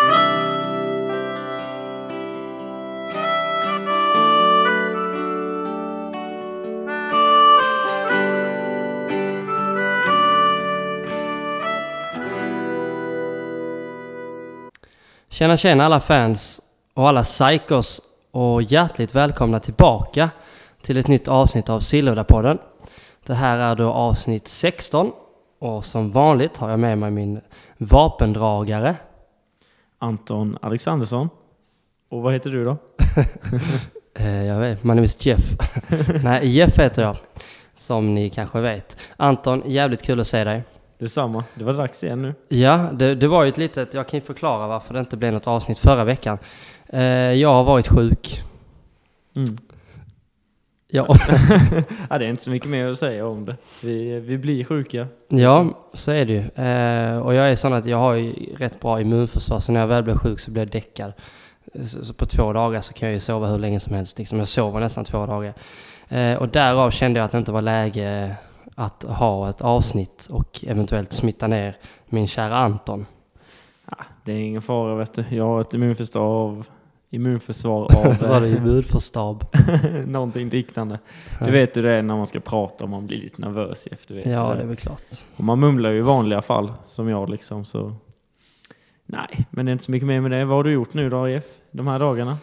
Tjena tjena alla fans och alla psykos och hjärtligt välkomna tillbaka till ett nytt avsnitt av Silludapodden. Det här är då avsnitt 16 och som vanligt har jag med mig min vapendragare. Anton Alexandersson. Och vad heter du då? Eh, jag vet, my name is Jeff. Nej, Jeff heter jag. Som ni kanske vet. Anton, jävligt kul att se dig. Detsamma. Det var dags igen nu. Ja, det, det var ju ett litet... Jag kan ju förklara varför det inte blev något avsnitt förra veckan. Eh, jag har varit sjuk. Mm. Ja, ja, det är inte så mycket mer att säga om det. Vi, vi blir sjuka. ja så är det ju. Eh, och jag är sån att jag har ju rätt bra immunförsvar, så när jag väl blir sjuk så blir jag däckad. Så, så på två dagar så kan jag ju sova hur länge som helst. Liksom. Jag sover nästan två dagar. Eh, och därav kände jag att det inte var läge att ha ett avsnitt och eventuellt smitta ner min kära Anton. Ja, det är ingen fara vet du. Jag har ett immunförsvar av, immunförsvar av Så har du eh, immunförstab. någonting liknande. Du vet hur det är när man ska prata och man blir lite nervös efter. Vet Ja, du. det är väl klart. Och man mumlar ju i vanliga fall, som jag liksom. Så. Nej, men det är inte så mycket mer med det. Vad har du gjort nu då Jeff? De här dagarna?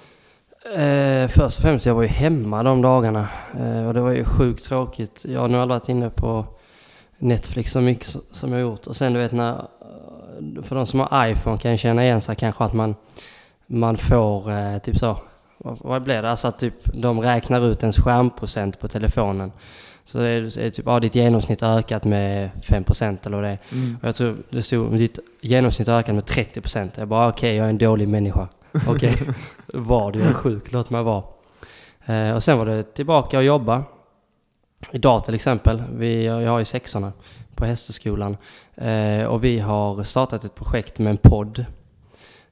Eh, först och främst, jag var ju hemma de dagarna. Eh, och det var ju sjukt tråkigt. Jag har nu aldrig varit inne på Netflix så mycket som jag gjort. Och sen du vet när... eh, För de som har iPhone kan känna igen sig kanske att man, man får eh, typ så... Vad, vad blir det? Alltså att typ de räknar ut ens skärmprocent på telefonen. Så är det, är det typ, ja ditt genomsnitt har ökat med 5% eller vad det är. Mm. Och jag tror det stod ditt genomsnitt har ökat med 30%. Jag bara okej, jag är en dålig människa. Okej, var du? Är sjuk, låt mig vara. Eh, och sen var det tillbaka och jobba. Idag till exempel, vi, jag har ju sexorna på Hästskolan. Eh, och vi har startat ett projekt med en podd.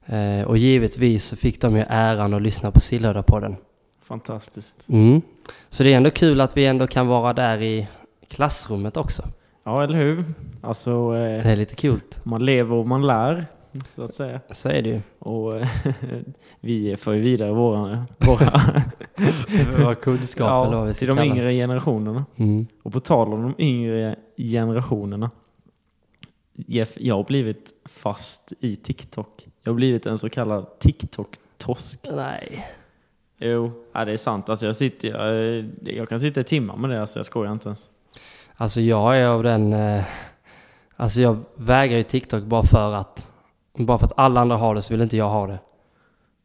Eh, och givetvis så fick de ju äran att lyssna på Sillhöjdapodden. Fantastiskt. Mm. Så det är ändå kul att vi ändå kan vara där i klassrummet också. Ja, eller hur? Alltså, eh, Det är lite kul. man lever och man lär, så att säga. Så är det ju. Och eh, vi för ju vidare våra, våra Våra kunskaper eller vad vi till de kalla yngre generationerna. Mm. Och på tal om de yngre generationerna. Jeff, jag har blivit fast i TikTok. Jag har blivit en så kallad TikTok-tosk. Nej. Jo, ja, det är sant. Alltså jag, sitter, jag, jag kan sitta i timmar med det, alltså jag skojar inte ens. Alltså jag är av den... Eh, alltså jag vägrar ju TikTok bara för att... Bara för att alla andra har det så vill inte jag ha det.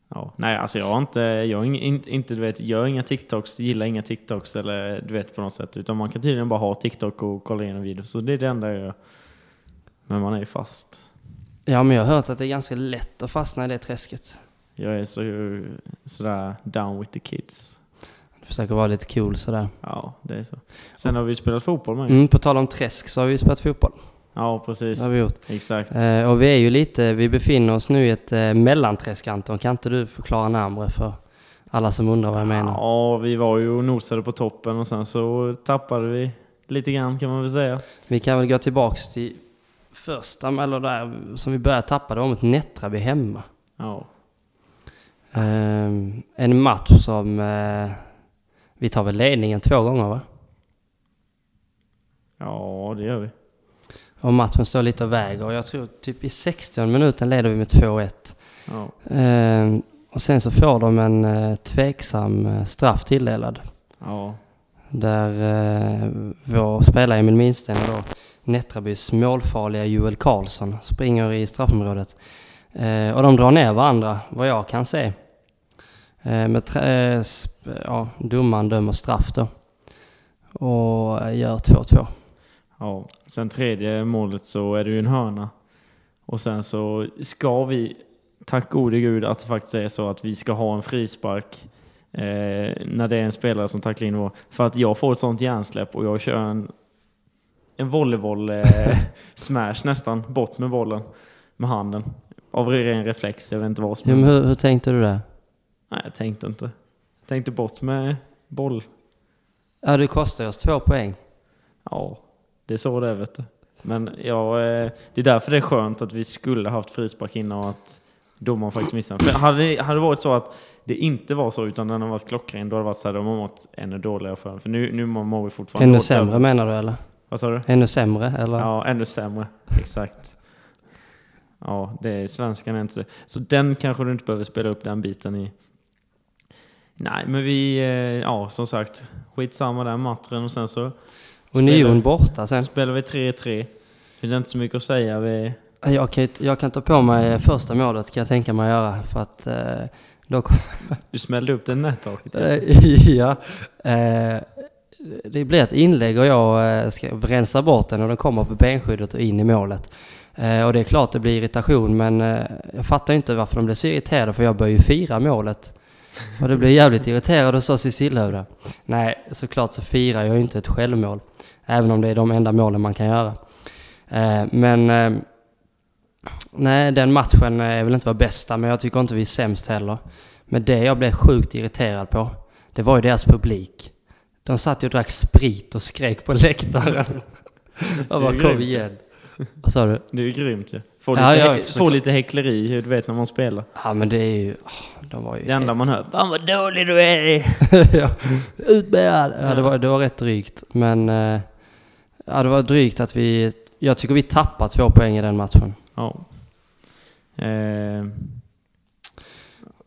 Ja, nej, alltså jag har inte, jag in, inte, du vet, gör inga TikToks, gillar inga TikToks eller du vet på något sätt. Utan man kan tydligen bara ha TikTok och kolla igenom videos. Så det är det enda jag gör. Men man är ju fast. Ja men jag har hört att det är ganska lätt att fastna i det träsket. Jag är så, sådär down with the kids. Du försöker vara lite cool sådär. Ja, det är så. Sen har vi spelat fotboll med. Mm, på tal om träsk så har vi spelat fotboll. Ja, Det precis. har vi gjort. Exakt. Eh, och vi är ju lite... Vi befinner oss nu i ett eh, mellanträsk Anton. Kan inte du förklara närmare för alla som undrar vad jag menar? Ja, vi var ju och nosade på toppen och sen så tappade vi lite grann kan man väl säga. Vi kan väl gå tillbaks till första, eller där som vi började tappa. Det var mot Nättraby hemma. Ja. Ehm, en match som... eh, vi tar väl ledningen två gånger va? Ja, det gör vi. Och matchen står lite och väger och jag tror typ i 60 minuten leder vi med 2-1. Ja. Ehm, och sen så får de en eh, tveksam eh, straff tilldelad. Ja. Där eh, vår spelare Emil Minsten då Nättrabys målfarliga Joel Karlsson springer i straffområdet. Eh, och de drar ner varandra, vad jag kan se. Eh, med eh, ja, domaren dömer straff då. Och gör 2-2. Ja, sen tredje målet så är det ju en hörna. Och sen så ska vi, tack gode gud att det faktiskt är så att vi ska ha en frispark eh, när det är en spelare som tacklar in vår. För att jag får ett sånt hjärnsläpp och jag kör en, en volleyboll eh, smash nästan bort med bollen med handen. Av ren reflex, jag vet inte vad som Jo, men hur, hur tänkte du där? Nej, jag tänkte inte. Jag tänkte bort med boll. Ja, det kostar oss två poäng. Ja, det är så det är vet du. Men ja, eh, det är därför det är skönt att vi skulle haft frispark innan och att domaren faktiskt missade. För hade, det- hade det varit så att det inte var så utan den har varit klockren, då hade det varit så här, de har mått ännu dåligare för För nu, nu mår vi fortfarande Ännu sämre menar du eller? Vad sa du? Ännu sämre eller? Ja, ännu sämre. Exakt. Ja, det är svenskan är inte så. Så den kanske du inte behöver spela upp den biten i. Nej, men vi, eh, ja som sagt, skitsamma den matchen och sen så Union borta sen. spelar vi 3-3. Finns det inte så mycket att säga. Vi, Jag kan, jag kan ta på mig första målet kan jag tänka mig att göra för att eh, då du smällde upp den nättaket. Ja. Eh, det blir ett inlägg och jag eh, ska rensa bort den och den kommer på benskyddet och in i målet. Eh, och det är klart det blir irritation men eh, jag fattar ju inte varför de blir så irriterade för jag började ju fira målet. Och det blir jävligt irriterad och sa Cecilhövda. Nej, såklart så firar jag ju inte ett självmål. Även om det är de enda målen man kan göra. Men nej, den matchen är väl inte vår bästa men jag tycker inte vi är sämst heller. Men det jag blev sjukt irriterad på, det var ju deras publik. De satt ju och drack sprit och skrek på läktaren. Jag bara, kom igen. Vad sa du? Det är ju grymt ju. Få, Ja, lite, ja, få lite häckleri, hur du vet när man spelar. Ja men det är ju, åh, de var ju... Det enda man hör, Fan vad dålig du är! ja, ut med er! Ja, det var, det var rätt drygt. Men, eh, ja det var drygt att vi, jag tycker vi tappade två poäng i den matchen. Ja. Eh,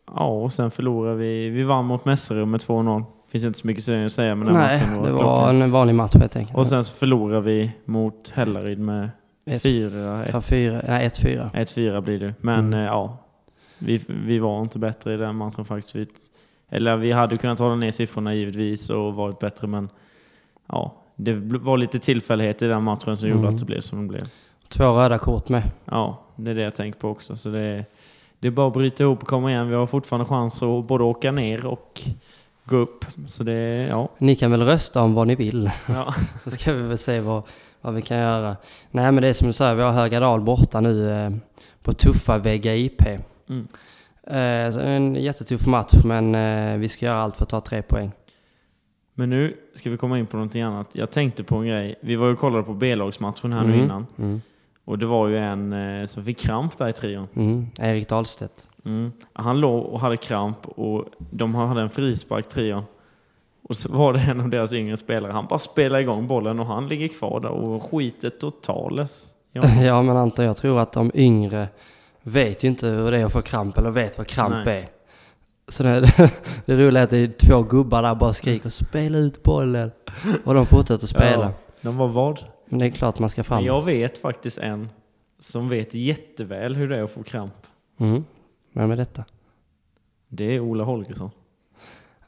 ja, och sen förlorade vi. Vi vann mot Mässerum med 2-0. Finns inte så mycket att säga med den Nej, matchen. det var klockren. en vanlig match helt enkelt. Och sen så förlorade vi mot Hällaryd med Ett- 4-1. Ja, fyra, nej 1-4. 1-4 blir det. Men Mm. eh, ja, vi, vi var inte bättre i den matchen faktiskt. Vi, eller vi hade kunnat hålla ner siffrorna givetvis och varit bättre men ja, det var lite tillfällighet i den matchen som gjorde Mm. att det blev som det blev. Två röda kort med. Ja, det är det jag tänker på också. Så det, är- det är bara att bryta ihop och komma igen. Vi har fortfarande chans att både åka ner och gå upp. Så det ja. Ni kan väl rösta om vad ni vill. ja. Så ska vi väl se vad, vad vi kan göra. Nej men det är som du säger, vi har Högadal borta nu eh, på tuffa Vega IP. Mm. Eh, så en jättetuff match men eh, vi ska göra allt för att ta tre poäng. Men nu ska vi komma in på någonting annat. Jag tänkte på en grej. Vi var ju och kollade på B-lagsmatchen här nu Mm. innan. Mm. Och det var ju en eh, som fick kramp där i trion. Mm. Erik Dahlstedt. Mm. Han låg och hade kramp och de hade en frispark trion. Och så var det en av deras yngre spelare. Han bara spelade igång bollen och han ligger kvar där och skiter totales. Ja. Ja men Anton, jag tror att de yngre vet ju inte hur det är att få kramp eller vet vad kramp Nej. är. Så det, det roliga är att det är två gubbar där bara skriker spela ut bollen. Och de fortsätter spela. Ja. De var vad? Men det är klart man ska Men framåt. jag vet faktiskt en som vet jätteväl hur det är att få kramp. Mm. Vem är detta? Det är Ola Holgersson.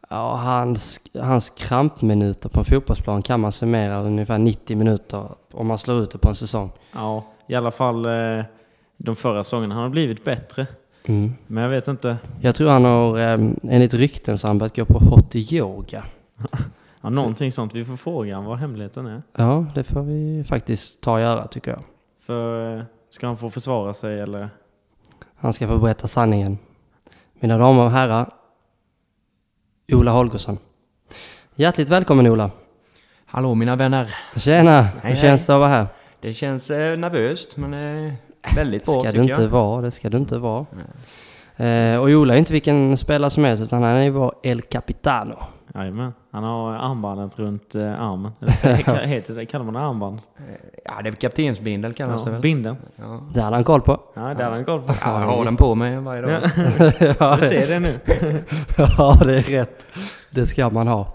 Ja, hans, hans krampminuter på en fotbollsplan kan man summera ungefär 90 minuter om man slår ut det på en säsong. Ja, i alla fall eh, de förra säsongerna. Han har blivit bättre. Mm. Men jag vet inte. Jag tror han har, eh, enligt rykten så han börjat gå på hot yoga. Ja, någonting sånt. Vi får fråga honom vad hemligheten är. Ja, det får vi faktiskt ta och göra tycker jag. För eh, ska han få försvara sig eller? Han ska få berätta sanningen. Mina damer och herrar, Ola Holgersson. Hjärtligt välkommen Ola. Hallå mina vänner. Tjena! Hur hej. känns det att vara här? Det känns eh, nervöst men eh, väldigt bra ska du tycker inte jag. vara, det ska du inte vara. Eh, och Ola är inte vilken spelare som helst utan han är vår El Capitano. Jajamän. Han har armbandet runt eh, armen. Eller heter det, kallar man det armbandet? Ja det är väl kaptensbindel kallas det Ja, väl? binden. Ja. Det hade han koll på. Ja, där har han koll på. ja, jag har den på mig varje dag. ja, Du ser det nu. ja, det är rätt. Det ska man ha.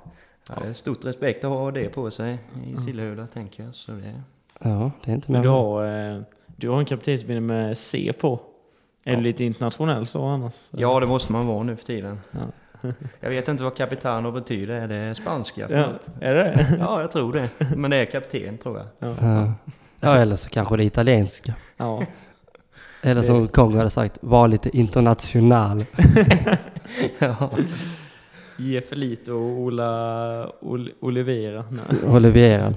Ja, det är stort respekt att ha det på sig i Sillhövda tänker jag. Så det... Ja, det är inte mer. Du har, eh, du har en kaptensbindel med C på. Är du lite internationell så annars? Ja det måste man vara nu för tiden. Ja. Jag vet inte vad capitano betyder, är det spanska? för Ja, något? är det ja jag tror det. Men det är kapten tror jag. Ja. ja, eller så kanske det är italienska. Ja. Eller som Kongo hade sagt, var lite international. ja. Jefelito och Ola Ol, Olivera. Nej. Oliviera.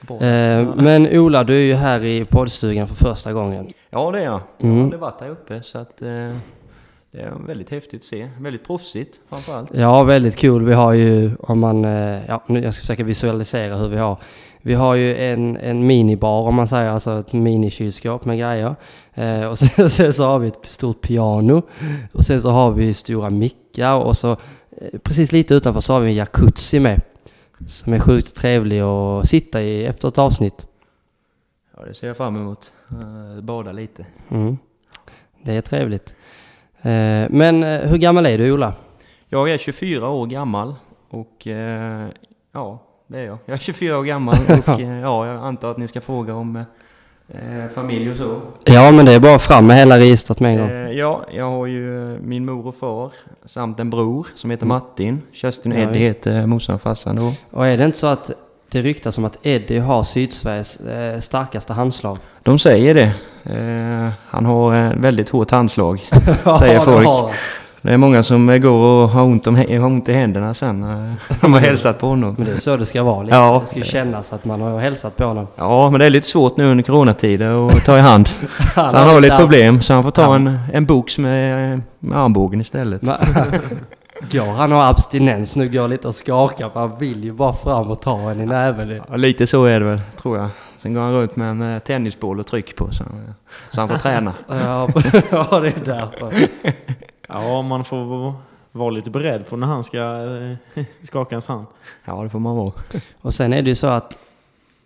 Bra. Eh, men Ola, du är ju här i poddstugan för första gången. ja det är jag. Jag har Mm. aldrig varit här uppe så att eh, det är väldigt häftigt att se. Väldigt proffsigt framförallt. Ja, väldigt kul. Vi har ju, om man, eh, ja, nu jag ska försöka visualisera hur vi har. Vi har ju en, en minibar om man säger, alltså ett minikylskåp med grejer. Eh, och sen, sen så har vi ett stort piano. Och sen så har vi stora mickar och så eh, precis lite utanför så har vi en jacuzzi med. Som är sjukt trevlig att sitta i efter ett avsnitt. Ja, det ser jag fram emot. Uh, bada lite. Mm. Det är trevligt. Eh, men eh, hur gammal är du Ola? Jag är 24 år gammal och eh, ja, det är jag. Jag är 24 år gammal och ja, jag antar att ni ska fråga om eh, familj och så. Ja, men det är bara fram med hela registret med en gång. Eh, ja, jag har ju min mor och far samt en bror som heter Mm. Martin. Kerstin och Eddie heter morsan och farsan då. Och är det inte så att det ryktas om att Eddie har Sydsveriges eh, starkaste handslag? De säger det. Eh, han har eh, väldigt hårt handslag, säger folk. Det är många som går och har ont, om, har ont i händerna sen när de har hälsat på honom. Men det är så det ska vara. Liksom. Ja. Det ska kännas att man har hälsat på honom. Ja, men det är lite svårt nu under coronatider att ta i hand. Han Så han har lite problem, så han får ta Ja. en, en box med, med armbågen istället. Går han har abstinens nu, går lite och skakar för han vill ju bara fram och ta en i näven. Ja, lite så är det väl, tror jag. Sen går han runt med en eh, tennisboll och tryck på så han, så han får träna. Ja, ja, det är därför. Ja, man får vara- lite beredd på när han ska eh, skaka ens hand. Ja, det får man vara. Och sen är det ju så att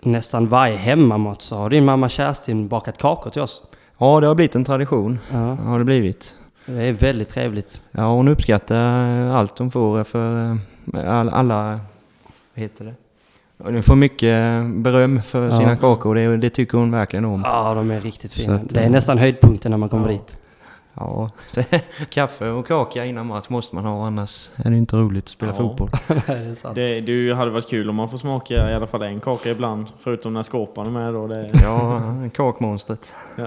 nästan varje hemmamat så har din mamma Kerstin bakat kakor till oss. Ja, det har blivit en tradition. Ja, Har det blivit. Det är väldigt trevligt. Ja, hon uppskattar allt hon får för eh, all, alla... Vad heter det? Ja, Hon får mycket beröm för Ja. sina kakor. Det, det tycker hon verkligen om. Ja, de är riktigt fina. att, Det är eh, nästan höjdpunkten när man kommer ja. dit. Ja, det, kaffe och kaka innan match måste man ha annars är det inte roligt att spela Ja. fotboll. Nej, det är sant. Det, det hade varit kul om man får smaka i alla fall en kaka ibland. Förutom när skåpan är med då. Det, Ja, kakmonstret.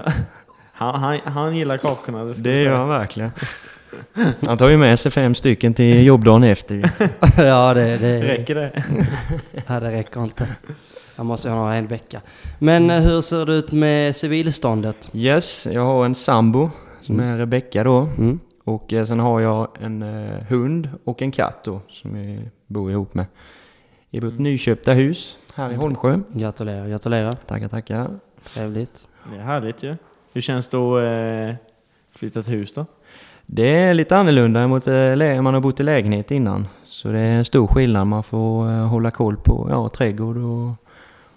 han, han, han gillar kakorna. Det, Det gör han verkligen. Han tar ju med sig fem stycken till jobbdagen efter. ja, det, det, Räcker det? Nej, det räcker inte. Jag måste ha en vecka. Men eh, hur ser det ut med civilståndet? Yes, jag har en sambo som är Rebecka då. Mm. Och eh, sen har jag en eh, hund och en katt då som vi bor ihop med. I vårt nyköpta hus här i Holmsjö. Gratulerar, gratulerar. Tackar, tackar. Trevligt. Det är härligt ju. Hur känns det att eh, flytta till hus då? Det är lite annorlunda mot eh, man har bott i lägenhet innan. Så det är en stor skillnad. Man får eh, hålla koll på ja, trädgård och,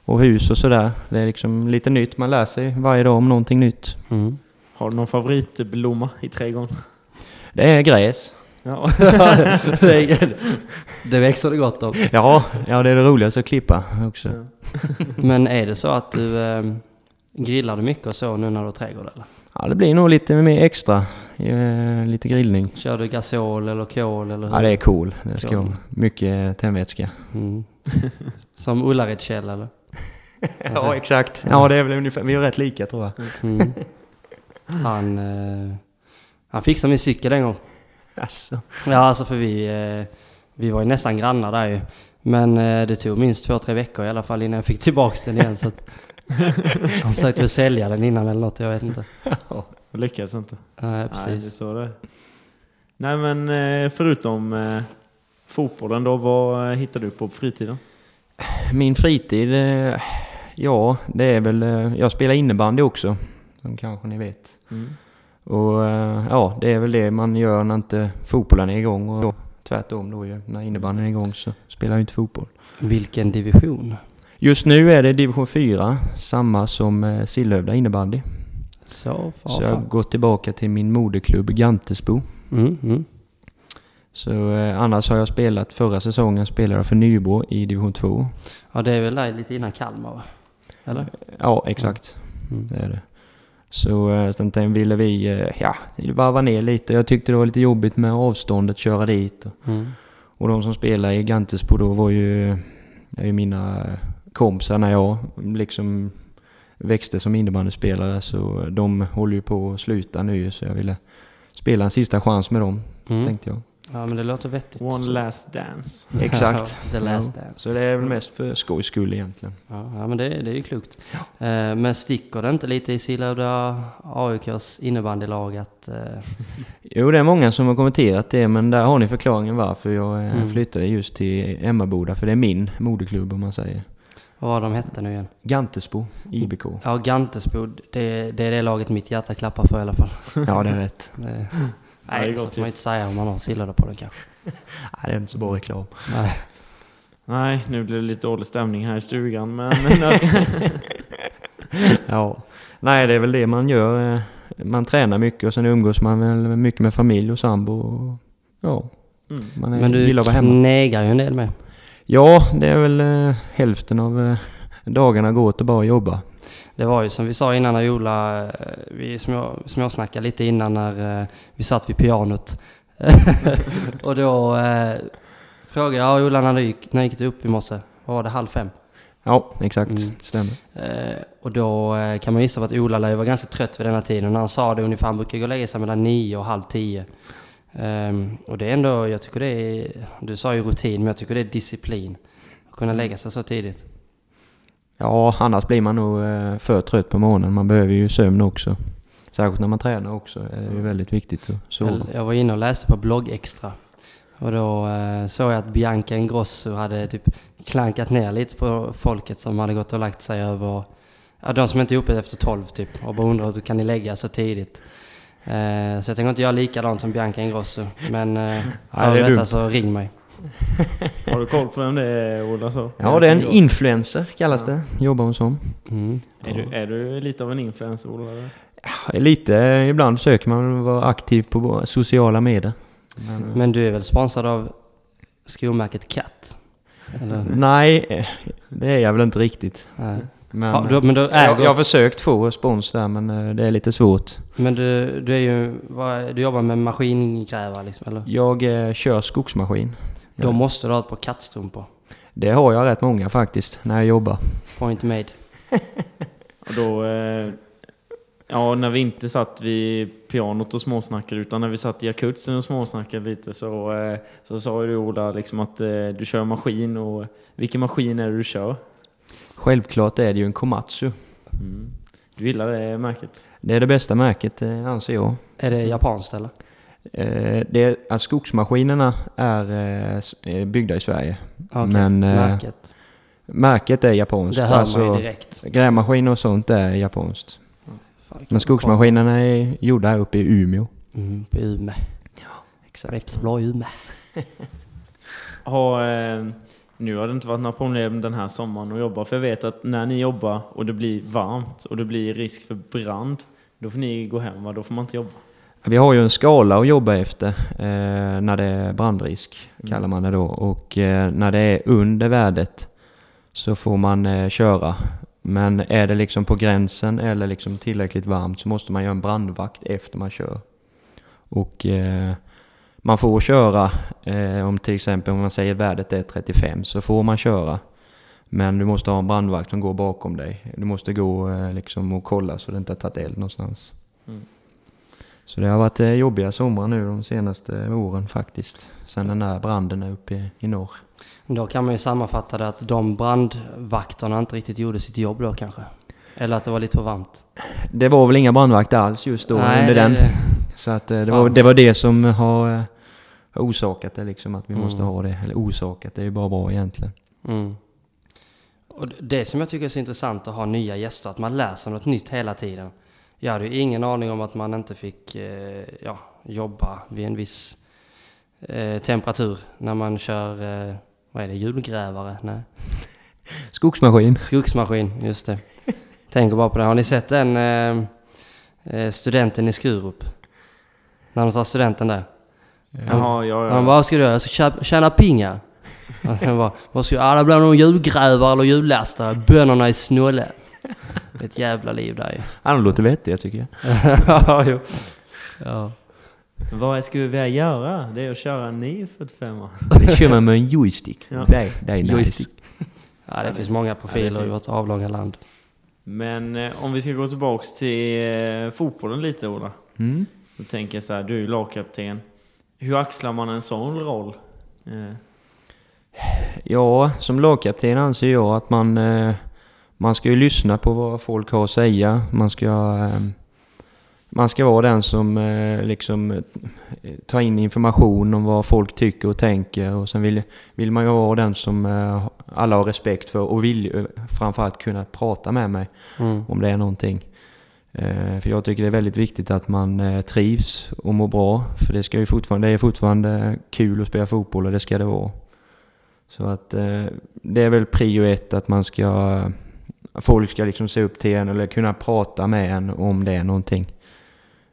och hus och sådär. Det är liksom lite nytt. Man lär sig varje dag om någonting nytt. Mm. Har du någon favoritblomma i trädgården? Det är gräs. Ja. det, det växer det gott om. Ja, ja det är det roligaste att klippa också. Men är det så att du eh, grillar du mycket och så nu när du har trädgård eller? Ja, det blir nog lite mer extra. Eh, lite grillning. Kör du gasol eller kol eller hur? Ja, det är cool. Det ska Cool. mycket tändvätska. Mm. Som Ullared-Kjell eller? Ja, exakt. Ja, det är väl ungefär. Vi är rätt lika tror jag. Mm. Han, eh, han fixade min cykel en gång. Alltså. Ja, alltså för vi, eh, vi var ju nästan grannar där ju. Men eh, det tog minst två, tre veckor i alla fall innan jag fick tillbaks den igen. Så att, de försökte väl sälja den innan eller något, jag vet inte. Lyckades inte. Nej, Nej, det är precis. så det. Nej men eh, förutom eh, fotbollen då, vad eh, hittar du på fritiden? Min fritid, ja, det är väl... Jag spelar innebandy också. Som kanske ni vet. Och eh, ja, det är väl det man gör när inte fotbollen är igång. Och då, tvärtom då ju. När innebandyn är igång så spelar jag inte fotboll. Vilken division? Just nu är det division 4, samma som eh, Sillhövda innebandy. Så, så fan. jag gått tillbaka till min moderklubb Gantesbo. Mm, mm. Så eh, annars har jag spelat, förra säsongen spelade jag för Nybro i division 2. Ja, det är väl där lite innan Kalmar va? Eller? Ja, exakt. Mm. Det är det. Så eh, sen ville vi, eh, ja, varva ner lite. Jag tyckte det var lite jobbigt med avståndet, köra dit. Och, Mm. och de som spelade i Gantesbo då var ju, är ju mina kompisar när jag liksom växte som innebandyspelare. Så de håller ju på att sluta nu så jag ville spela en sista chans med dem, Mm. tänkte jag. Ja, men det låter vettigt. One last dance. Exakt. The last Ja. dance. Så det är väl mest för skojs skull egentligen. Ja, ja, men det, det är ju klokt. Eh, men sticker det inte lite i Sillhövda AIKs innebandylag att... Eh, Jo, det är många som har kommenterat det, men där har ni förklaringen varför jag eh, Mm. flyttade just till Emmaboda. För det är min moderklubb om man säger. Vad var de hette nu igen? Gantesbo, IBK. Ja, Gantesbo. Det, det är det laget mitt hjärta klappar för i alla fall. Ja, det är rätt. Det, det är nej, så gott får man inte säga om man har Sillhövda på den kanske. Nej, det är inte så bra reklam. Nej. Nej, nu blir det lite dålig stämning här i stugan, men... Ja. Nej, det är väl det man gör. eh, Man tränar mycket och sen umgås man väl mycket med familj och sambo. Och, ja, mm. man är, Men du gillar att vara hemma. knegar ju en del med. Ja, det är väl eh, hälften av eh, dagarna går åt att bara jobba. Det var ju som vi sa innan när Ola, eh, vi små, småsnackade lite innan när eh, vi satt vid pianot. och då eh, frågade jag Ola när du gick, när gick du upp i morse? Var det, halv fem? Ja, exakt. Mm. Stämmer. Eh, och då eh, kan man gissa på att Ola vara ganska trött vid denna tiden. När han sa det ungefär, han brukar gå och lägga sig mellan nio och halv tio. Ehm, och det är ändå, jag tycker det är, du sa ju rutin, men jag tycker det är disciplin. Att kunna lägga sig så tidigt. Ja, annars blir man nog eh, för trött på morgonen. Man behöver ju sömn också. Särskilt när man tränar också är det väldigt viktigt att sova. Jag, var inne och läste på blogg extra. Och då eh, såg jag att Bianca Ingrosso hade typ klankat ner lite på folket som hade gått och lagt sig över... Ja, de som inte är uppe efter 12 typ. Och bara undrar hur kan ni lägga så tidigt? Eh, så jag tänker inte göra likadant som Bianca Ingrosso. Men eh, hör det är du detta så ring mig. Har du koll på vem det är, Ola? Så? Ja, det är en influencer kallas det. Jobbar hon som. Mm. Är du, är du lite av en influencer, Ola? eller? Ja, Lite, ibland försöker man vara aktiv på sociala medier. Men, eh, Men du är väl sponsrad av skomärket Cat? Eller? Nej, eh, det är jag väl inte riktigt. Nej. Men, Ja, du, men du jag, äger... jag har försökt få spons där men eh, det är lite svårt. Men du, du är ju... Du jobbar med maskingrävare liksom, eller? Jag eh, kör skogsmaskin. Då måste du ha ett par kattstrumpor. Det har jag rätt många faktiskt när jag jobbar. Point made. Och då... Eh, ja, när vi inte satt vid pianot och småsnackade, utan när vi satt i akutsen och småsnackade lite så, eh, så sa ju du Ola liksom att eh, du kör maskin och... Vilken maskin är det du kör? Självklart är det ju en Komatsu. Mm. Du gillar det märket? Det är det bästa märket eh, anser jag. Är det japanskt eller? Eh, det, alltså, skogsmaskinerna är eh, eh, byggda i Sverige. Okej, Men, eh, märket. Märket är japanskt. Det hör alltså, man ju direkt. Grävmaskiner och sånt är japanskt. Fan, Men skogsmaskinerna är gjorda här uppe i Umeå. Mm, på Umeå. Exakt. Repsblå Umeå. Har, eh, nu har det inte varit några problem den här sommaren att jobba, för jag vet att när ni jobbar och det blir varmt och det blir risk för brand, då får ni gå hem va? Då får man inte jobba. Vi har ju en skala att jobba efter eh, när det är brandrisk, Mm. kallar man det då. Och eh, när det är under värdet så får man eh, köra. Men är det liksom på gränsen eller liksom tillräckligt varmt så måste man göra en brandvakt efter man kör. Och eh, man får köra, eh, om till exempel om man säger värdet är 35 så får man köra. Men du måste ha en brandvakt som går bakom dig. Du måste gå eh, liksom och kolla så det inte har tagit eld någonstans. Mm. Så det har varit eh, jobbiga somrar nu de senaste åren faktiskt. Sen den där branden är uppe i, i norr. Då kan man ju sammanfatta det att de brandvakterna inte riktigt gjorde sitt jobb då kanske. Eller att det var lite för varmt. Det var väl inga brandvakter alls just då under det- den. det- Så att eh, det Fan. var, det var det som har eh, har orsakat det liksom att vi Mm. måste ha det. Eller orsakat, det är ju bara bra egentligen. Mm. Och det som jag tycker är så intressant att ha nya gäster, att man lär sig något nytt hela tiden. Jag hade ju ingen aning om att man inte fick eh, ja, jobba vid en viss eh, temperatur när man kör, eh, vad är det, julgrävare? Nej. Skogsmaskin. Skogsmaskin, just det. Tänker bara på det. Har ni sett den studenten i Skurup? När de tar studenten där. Jaha, ja, Han ja. bara, vad ska du göra? Jag ska tjäna pengar. Sen bara, vad ska jag? Ja, det blir någon julgrävare eller jullastare. Bönderna är är ett jävla liv där ju. Han låter vettiga tycker jag. ja, jo. Ja. Vad skulle vi göra? Det är att köra en 945 Det kör man med en joystick. Ja. Det, det är nice. Joystick. Ja, det finns många profiler i vårt avlånga land. Men eh, om vi ska gå tillbaks till eh, fotbollen lite Ola. Mm. Då tänker jag så här, du är lagkapten. hur axlar man en sån roll? Eh, Ja, som lagkapten anser jag att man, eh, man ska ju lyssna på vad folk har att säga. Man ska, eh, man ska vara den som eh, liksom eh, tar in information om vad folk tycker och tänker. Och sen vill, vill man ju vara den som eh, alla har respekt för och vill ju framförallt kunna prata med mig Mm. om det är någonting. Eh, för jag tycker det är väldigt viktigt att man eh, trivs och mår bra. För det, ska ju fortfarande, det är fortfarande kul att spela fotboll och det ska det vara. Så att eh, det är väl prio ett att man ska... Folk ska liksom se upp till en eller kunna prata med en om det är någonting.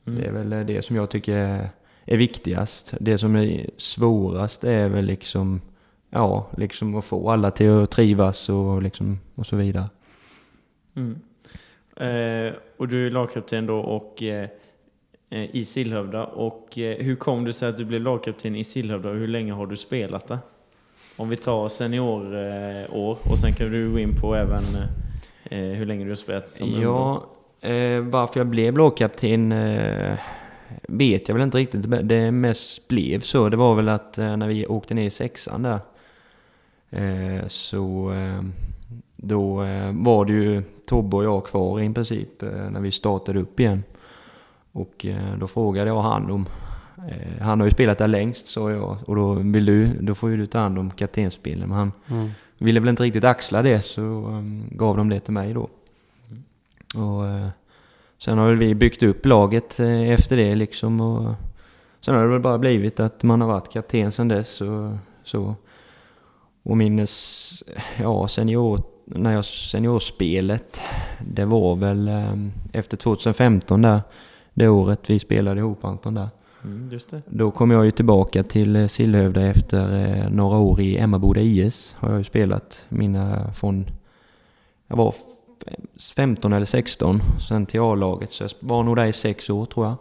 mm. Det är väl det som jag tycker är, är viktigast. Det som är svårast är väl liksom... Ja, liksom att få alla till att trivas och, liksom, och så vidare. Mm. Eh, och du är lagkapten då och eh, eh i Sillhövda. Och eh, hur kom det sig att du blev lagkapten i Sillhövda och hur länge har du spelat där? Om vi tar seniorår eh, och sen kan du gå in på även eh, eh hur länge du har spelat som. Ja, eh, varför jag blev lagkapten eh, vet jag väl inte riktigt. Det mest blev så. Det var väl att eh, när vi åkte ner i sexan där. Eh, så eh, då eh, var det ju Tobbe och jag kvar i princip eh, när vi startade upp igen. Och eh, då frågade jag han om han har ju spelat där längst sa jag och då vill du, då får ju du ta hand om kaptensbilden. Men han Mm. ville väl inte riktigt axla det så um, gav de det till mig då. Och sen har väl vi byggt upp laget efter det liksom och sen har det väl bara blivit att man har varit kapten sen dess och så. Och min ja, senior, när jag seniorspelet, det var väl eh, efter 2015 där, det året vi spelade ihop Anton där. Mm. Då kom jag ju tillbaka till eh, Sillhövda efter eh, några år i Emmaboda IS. Har jag ju spelat mina från... Jag var f- 15 eller 16, sen till A-laget. Så jag var nog där i sex år tror jag,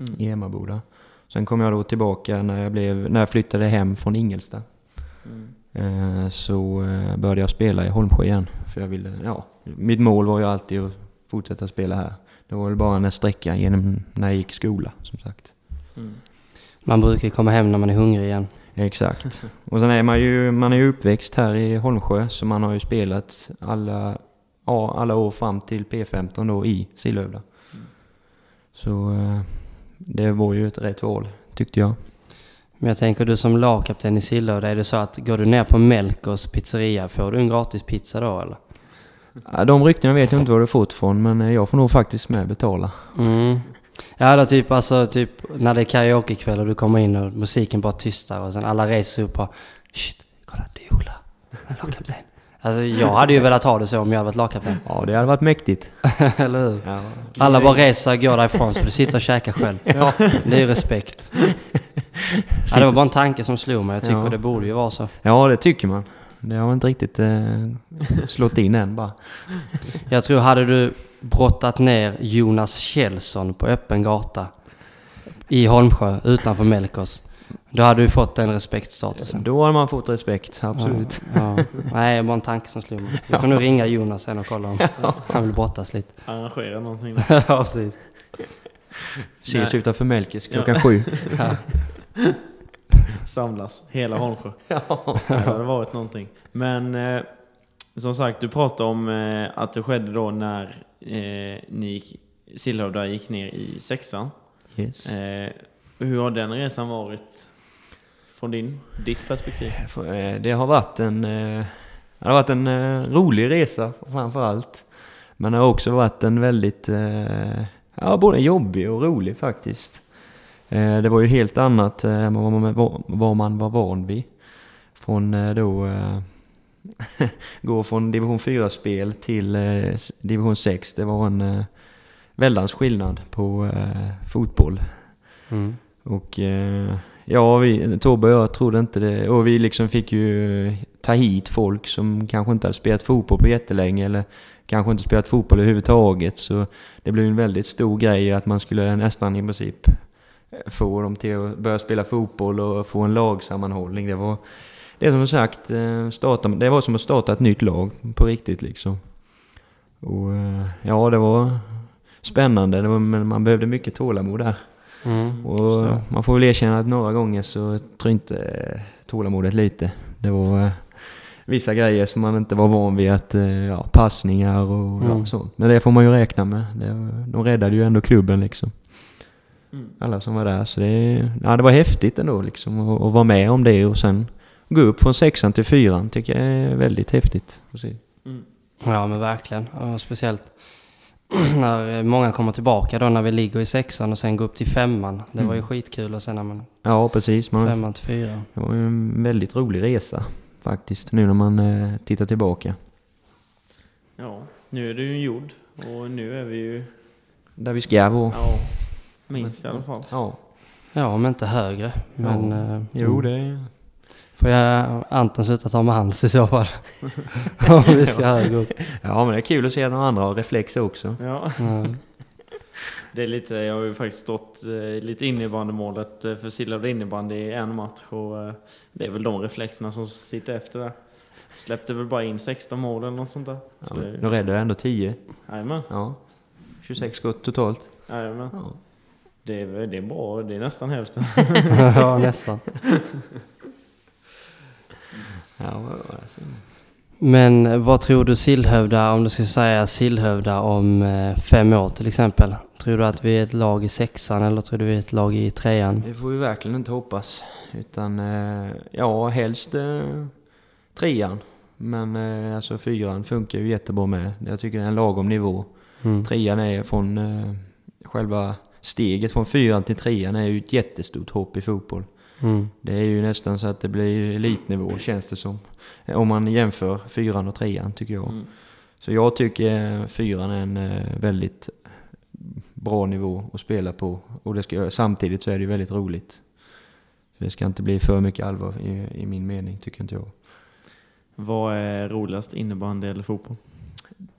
Mm. i Emmaboda. Sen kom jag då tillbaka när jag, blev, när jag flyttade hem från Ingelstad. Mm. Eh, Så eh, började jag spela i Holmsjö igen. För jag ville, ja, mitt mål var ju alltid att fortsätta spela här. Det var väl bara en sträcka genom när jag gick i skola, som sagt. Mm. Man brukar ju komma hem när man är hungrig igen. Exakt. Och sen är man ju, man är ju uppväxt här i Holmsjö så man har ju spelat alla, ja, alla år fram till P15 då i Sillhövda. Så eh, det var ju ett rätt val tyckte jag. Men jag tänker du som lagkapten i Sillhövda, är det så att går du ner på Melkers pizzeria, får du en gratis pizza då eller? Ja, De ryktena vet jag inte var du fått från men eh, jag får nog faktiskt med betala. Mm. Ja, eller typ alltså typ när det är karaokekväll och du kommer in och musiken bara tystar och sen alla reser upp och Shit, kolla det är Ola, lagkapten. Alltså jag hade ju velat ha det så om jag hade varit lagkapten. Ja, det hade varit mäktigt. eller hur? Ja, Alla bara reser och går därifrån så du sitter och käkar själv. Det är ju respekt. Ja, det var bara en tanke som slog mig. Jag tycker Ja. det borde ju vara så. ja det tycker man. Det har inte riktigt eh, slått in än bara. Jag tror hade du brottat ner Jonas Kjellson på öppen gata i Holmsjö utanför Melkers. Då hade du fått den respektstatusen. Då har man fått respekt, absolut. Ja, ja. Nej, det var en tanke som slog mig. Jag får nog ringa Jonas sen och kolla om han vill brottas lite. Arrangera någonting ja, precis. Ses Nej. utanför Melkers klockan sju. Samlas, hela Holmsjö. Ja. Det hade varit någonting. Men eh, som sagt, du pratade om eh, att det skedde då när eh, ni Sillhövda gick ner i sexan. Yes. Eh, hur har den resan varit från din, ditt perspektiv? För, eh, Det har varit en, eh, det har varit en eh, rolig resa framför allt. Men det har också varit en väldigt, eh, ja både jobbig och rolig faktiskt. Eh, Det var ju helt annat eh, än vad man var- van vid. Från eh, då, gå från division 4-spel till division 6. Det var en väldans skillnad på fotboll. Mm. Och ja, vi, Tobbe och jag trodde inte det. Och vi liksom fick ju ta hit folk som kanske inte hade spelat fotboll på jättelänge eller kanske inte spelat fotboll överhuvudtaget. Så det blev en väldigt stor grej att man skulle nästan i princip få dem till att börja spela fotboll och få en lagsammanhållning. Det var, det är som sagt, eh, starta, det var som att starta ett nytt lag på riktigt liksom. Och eh, ja, det var spännande, det var, men man behövde mycket tålamod där. Mm. Och man får väl erkänna att några gånger så trynte tålamodet lite. Det var eh, vissa grejer som man inte var van vid, att, ja, passningar och Mm. ja, sånt. Men det får man ju räkna med. Det, de räddade ju ändå klubben liksom. Mm. Alla som var där. Så det, ja, det var häftigt ändå liksom att, att vara med om det och sen gå upp från sexan till fyran tycker jag är väldigt häftigt. att se. Mm. Ja men verkligen. Och speciellt när många kommer tillbaka då när vi ligger i sexan och sen går upp till femman. Det var ju Mm. skitkul och sen när man Ja, precis. Man, femman till fyran. det var ju en väldigt rolig resa faktiskt, nu när man eh, tittar tillbaka. Ja, nu är det ju gjord och nu är vi ju, Där vi ska vara. ja, minst i alla fall. Ja, Ja om inte högre. Men eh, jo mm. det... får jag Anton sluta ta med hans i så fall. om vi ska högre upp. Ja, men det är kul att se att de andra har reflexer också. Ja, Ja. det är lite, jag har ju faktiskt stått eh, lite innebandymålet eh, för Sillhövda innebandy i en match och eh, det är väl de reflexerna som sitter efter där. Släppte väl bara in 16 mål eller något sånt där. Ja, Så det- de räddade ändå 10. Jajamän, Ja. 26 skott totalt. jajamän. Ja. Det är, det är bra, det är nästan hälften. ja nästan. Ja. Men vad tror du Sillhövda, om du skulle säga Sillhövda om eh, fem år till exempel? Tror du att vi är ett lag i sexan eller tror du vi är ett lag i trean? Det får vi verkligen inte hoppas. Utan, eh, ja, helst eh, trean. Men alltså fyran funkar ju jättebra med. Jag tycker det är en lagom nivå. Mm. Trean är från själva steget från fyran till trean är ju ett jättestort hopp i fotboll. Mm. Det är ju nästan så att det blir elitnivå känns det som. Om man jämför fyran och trean tycker jag. Mm. Så jag tycker fyran är en eh, väldigt bra nivå att spela på. Och det ska, samtidigt så är det ju väldigt roligt. För det ska inte bli för mycket allvar i, i min mening, tycker inte jag. Vad är roligast, innebandy eller fotboll?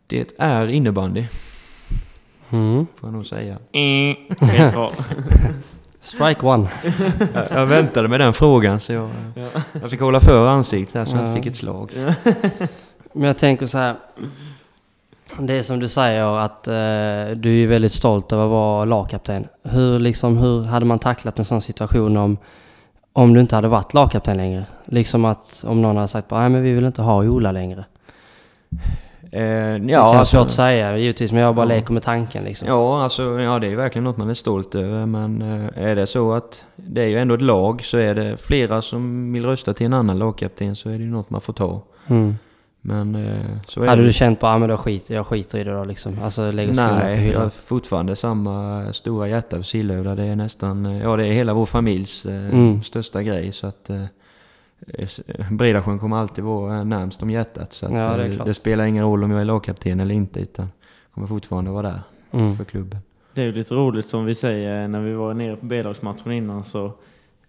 Det är innebandy, Mm. får jag nog säga. Fel svar. Strike one. Jag, jag väntade med den frågan så jag, jag fick hålla för ansiktet här så jag inte fick ett slag. Men jag tänker så här. Det är som du säger att eh, du är väldigt stolt över att vara lagkapten. Hur, liksom, hur hade man tacklat en sån situation om, om du inte hade varit lagkapten längre? Liksom att om någon hade sagt bara, nej men vi vill inte ha Ola längre. Eh, Ja, det kan alltså, svårt att säga givetvis, men jag bara Ja. leker med tanken liksom. ja, alltså, ja, det är verkligen något man är stolt över. Men eh, är det så att det är ju ändå ett lag så är det flera som vill rösta till en annan lagkapten så är det ju något man får ta. Mm. Men eh, så är Hade det. du känt bara, ah, men då jag skiter i det då liksom? Alltså lägger skorna på Nej, jag har fortfarande samma stora hjärta för Sillhövda. Det är nästan, eh, ja det är hela vår familjs eh, Mm. största grej. Så att eh, Bredasjön kommer alltid vara eh, närmst om hjärtat. Så att, Ja, det eh, det spelar ingen roll om jag är lagkapten eller inte. Utan kommer fortfarande vara där Mm. för klubben. Det är ju lite roligt som vi säger när vi var nere på B-lagsmatchen innan så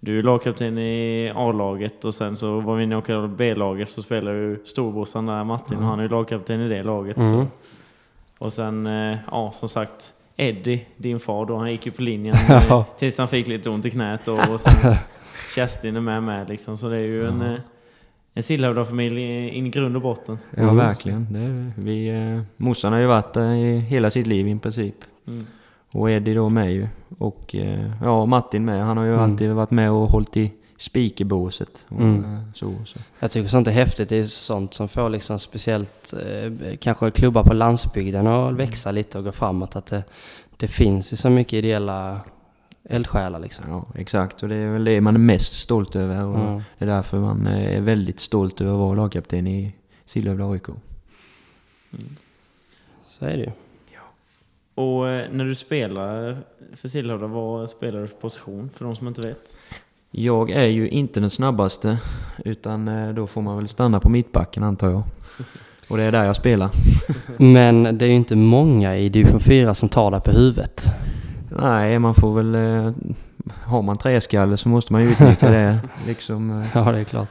du är lagkapten i A-laget och sen så var vi inne och åkte B-laget så spelar ju storbrorsan där Martin och han är ju lagkapten i det laget. Så. Mm. Och sen, eh, ja som sagt, Eddie, din far då, han gick ju på linjen Ja. eh, tills han fick lite ont i knät och, och sen Kerstin är med med liksom. Så det är ju en, Ja. eh, en Sillhövda-familj i, i grund och botten. Ja, Mm. verkligen. Det är, vi, eh, morsan har ju varit där i hela sitt liv i princip. Mm. Och Eddie då med ju. Och eh, ja, Martin med. Han har ju Mm. alltid varit med och hållit i spikerbåset. Och, Mm. eh, så, så. Jag tycker sånt är häftigt. Det är sånt som får liksom speciellt eh, kanske klubbar på landsbygden att växa lite och gå framåt. Att det, det finns ju så mycket ideella eldsjälar liksom. Ja, exakt. Och det är väl det man är mest stolt över. Och Mm. Det är därför man eh, är väldigt stolt över att vara lagkapten i Sillhövda AIK. Så är det ju. Och när du spelar för Sillhövda, vad spelar du för position för de som inte vet? Jag är ju inte den snabbaste. Utan eh, då får man väl stanna på mittbacken antar jag. Och det är där jag spelar. Men det är ju inte många i division 4 som tar det på huvudet. Nej, man får väl... Eh, har man träskalle så måste man ju utnyttja det. Liksom, eh, Ja, det är klart.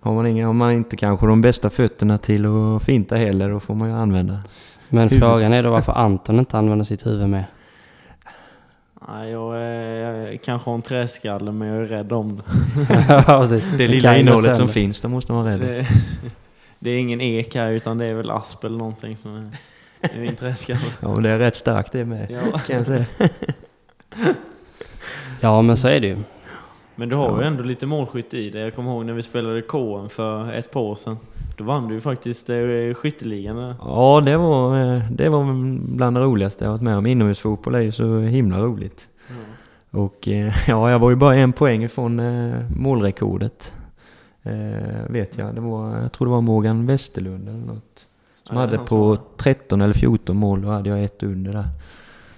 har, man inga, har man inte kanske de bästa fötterna till att finta heller, då får man ju använda. Men Huvudet. frågan är då varför Anton inte använder sitt huvud med. Nej, jag, är, jag kanske har en träskalle men jag är rädd om det. Ja. Det lilla innehållet som finns, det måste man vara rädd om. det. Det är ingen ek här utan det är väl asp eller någonting som är, är min träskalle. Ja, men det är rätt starkt det med, Ja. kan jag säga. Ja, men så är det ju. Men du har ju ändå lite målskytt i det. Jag kommer ihåg när vi spelade KM för ett par år sedan. Då vann du ju faktiskt eh, skytteligan. Ja, det var, eh, det var bland det roligaste jag varit med om. Inomhusfotboll är ju så himla roligt. Och eh, ja, jag var ju bara en poäng ifrån eh, målrekordet. Vet jag. Det var, jag tror det var Morgan Westerlund eller något. Som Ja, hade på har. 13 eller 14 mål, då hade jag ett under där.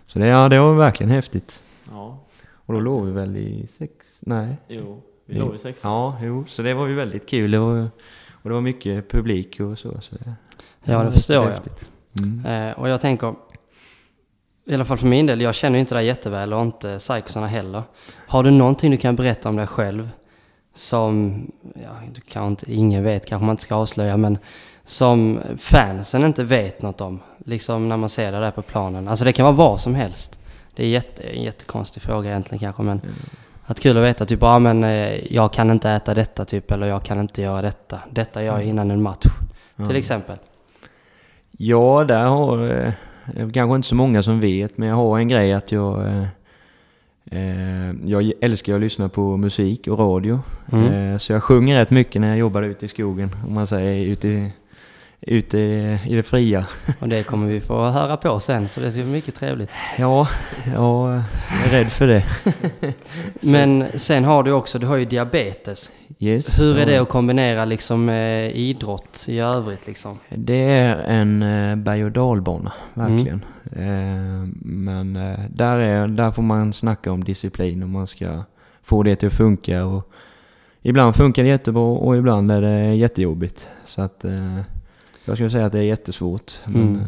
Så det, ja, det var verkligen häftigt. Ja, Och då låg vi väl i sex? Nej. jo. Vi låg i sexan. Ja, jo. Så det var ju väldigt kul. Det var, och det var mycket publik och så. så det, Ja, det förstår jag. Mm. Eh, och jag tänker, i alla fall för min del, jag känner inte dig jätteväl och inte psykosarna heller. Har du någonting du kan berätta om dig själv som, ja, du kan inte, ingen vet, kanske man inte ska avslöja, men som fansen inte vet något om? Liksom när man ser det där på planen. Alltså det kan vara vad som helst. Det är jätte, en jättekonstig fråga egentligen kanske, men att kul att veta typ, ja men eh, jag kan inte äta detta typ, eller jag kan inte göra detta. Detta gör jag innan en match, till exempel. Ja, där har eh, kanske inte så många som vet, men jag har en grej att jag... Eh, jag älskar att lyssna på musik och radio. Mm. Så jag sjunger rätt mycket när jag jobbar ute i skogen, om man säger ute, i- ute i det fria. Och det kommer vi få höra på sen, så det ska bli mycket trevligt. Ja, jag är rädd för det. Men sen har du också, du har ju diabetes. Yes, Hur är det att kombinera liksom med idrott i övrigt liksom? Det är en eh, berg och dalbana, verkligen. Eh, men eh, där, är, där får man snacka om disciplin och man ska få det till att funka. Och ibland funkar det jättebra och ibland är det jättejobbigt. Så att eh, jag skulle säga att det är jättesvårt. Mm. eh,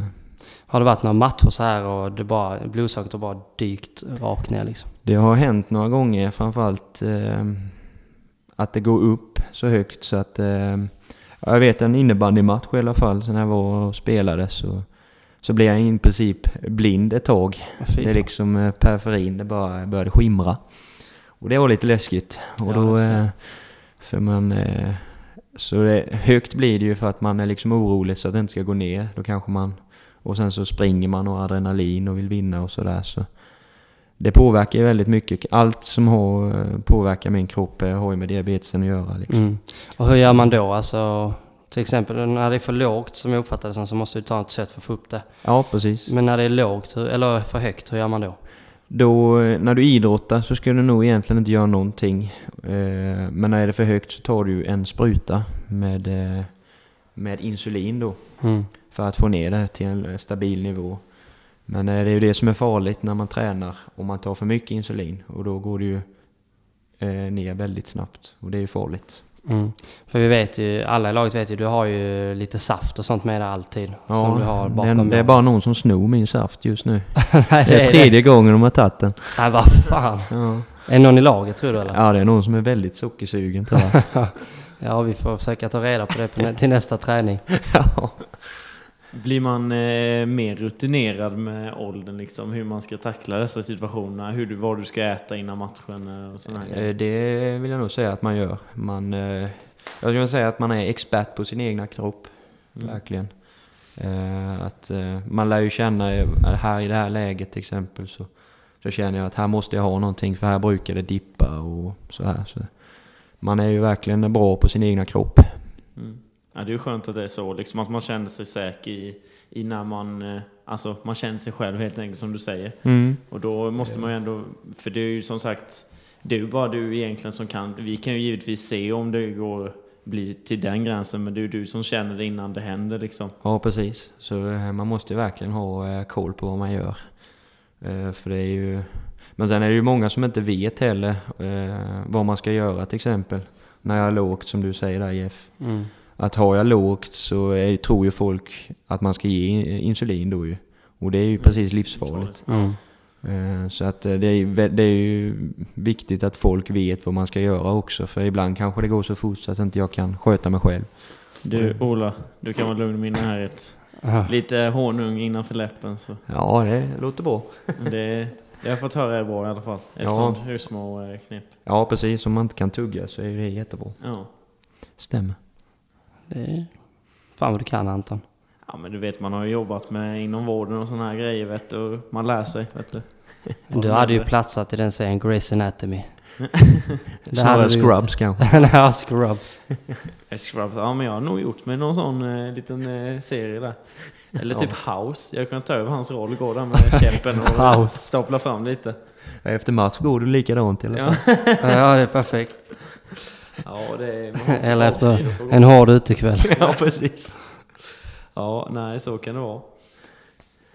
Har det varit några matcher så här och det bara, blodsockret har bara dykt rakt ner liksom? det har hänt några gånger, framförallt eh, att det går upp så högt så att... Eh, jag vet en innebandymatch i alla fall, så när jag var och spelade så, så blev jag i princip blind ett tag. Fy Det är liksom eh, periferin, det bara började skimra. Och det var lite läskigt. Och Ja, då, eh, för man, eh, så det, högt blir det ju för att man är liksom orolig så att det inte ska gå ner. Då kanske man, och sen så springer man och adrenalin och vill vinna och sådär. Så det påverkar ju väldigt mycket. Allt som har, eh, påverkar min kropp eh, har ju med diabetesen att göra. Liksom. Mm. Och hur gör man då? Alltså, till exempel när det är för lågt som jag uppfattar det som så måste du ta något sätt för att få upp det. Ja, precis. Men när det är lågt, eller för högt, hur gör man då? Då, eh, när du idrottar så ska du nog egentligen inte göra någonting. Eh, Men när det är för högt så tar du en spruta med, eh, med insulin då. Mm. För att få ner det till en stabil nivå. Men det är ju det som är farligt när man tränar. Om man tar för mycket insulin. Och då går det ju ner väldigt snabbt. Och det är ju farligt. Mm. För vi vet ju, alla i laget vet ju, du har ju lite saft och sånt med dig alltid. som du har det, bakom är, det är bara någon som snor min saft just nu. Nej, Det är tredje gången de har tagit den. Nej, vad fan. Ja. Är det någon i laget tror du eller? ja, det är någon som är väldigt sockersugen tror jag. Ja, vi får försöka ta reda på det på nä- till nästa träning. ja. Blir man eh, mer rutinerad med åldern, liksom, hur man ska tackla dessa situationer? Hur du, vad du ska äta innan matchen och sådana här? Eh, Det vill jag nog säga att man gör. Man, eh, jag skulle säga att man är expert på sin egna kropp. Verkligen. Eh, Att eh, man lär ju känna, eh, här i det här läget till exempel så, så känner jag att här måste jag ha någonting för här brukar det dippa och så här. Så man är ju verkligen bra på sin egna kropp. Mm. Ja, det är ju skönt att det är så, liksom, att man känner sig säker i, i när man... eh, Alltså, man känner sig själv helt enkelt, som du säger. Mm. Och då måste man ju ändå... För det är ju som sagt... Det är ju bara du egentligen som kan... Vi kan ju givetvis se om det går bli till den gränsen, men det är ju du som känner det innan det händer liksom. Ja, precis. Så eh, man måste ju verkligen ha eh, koll på vad man gör. För det är ju... Men sen är det ju många som inte vet heller vad man ska göra till exempel. När jag är lågt som du säger där Jeff. Mm. Att har jag lågt så är, tror ju folk att man ska ge insulin då ju. Och det är ju precis livsfarligt. Mm. Eh, Så att eh, det är, det är ju viktigt att folk vet vad man ska göra också. För ibland kanske det går så fort så att inte jag kan sköta mig själv. Du, Ola, du kan vara lugn i min närhet. Lite honung innanför läppen så. Ja, det låter bra. Det, det har jag fått höra är bra i alla fall. Ett Ja. sånt husmor-knep. Ja, precis. Om man inte kan tugga så är det jättebra. Ja. Stämmer. Det är... Fan vad du kan Anton. ja, men du vet man har ju jobbat med inom vården och såna här grejer vet du. och Man lär sig vet du. Du hade ju platsat i den serien Grey's Anatomy. Det Snarare. Scrubs kanske. Nej, Scrubs. Scrubs, ja men jag har nog gjort med någon sån eh, liten eh, serie där. Eller typ House. Jag kan ta över hans roll och gå där med käppen och stapla fram lite. Efter match går du likadant i alla fall. Ja, Ja, det är perfekt. ja det är... Eller efter en hård utekväll. Ja, precis. Ja, nej så kan det vara.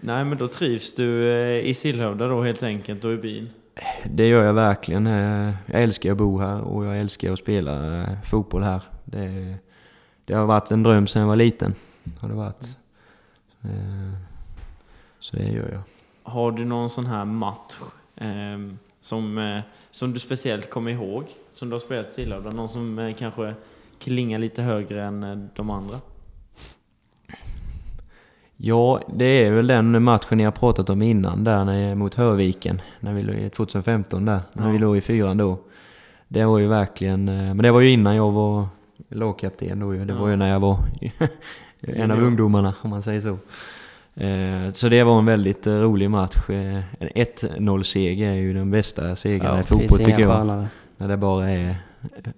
Nej men då trivs du eh, i Sillhövda då helt enkelt och i byn? Det gör jag verkligen. Eh, Jag älskar att bo här och jag älskar att spela eh, fotboll här. Det, det har varit en dröm sedan jag var liten. Har det varit. Så det gör jag. Har du någon sån här match som, eh, som du speciellt kommer ihåg? Som du har spelat i Sillhövda? Någon som eh, kanske klingar lite högre än eh, de andra? Ja, det är väl den matchen jag pratat om innan där när, mot Hörviken. När vi låg i 2015 där. När Ja. vi låg i fyran då. Det var ju verkligen... eh, Men det var ju innan jag var lagkapten då ju. Det var Ja. ju när jag var en av ungdomarna om man säger så. Eh, Så det var en väldigt eh, rolig match. Eh, En 1-0-seger är ju den bästa segern i finns fotboll tycker jag. skönare. När det bara är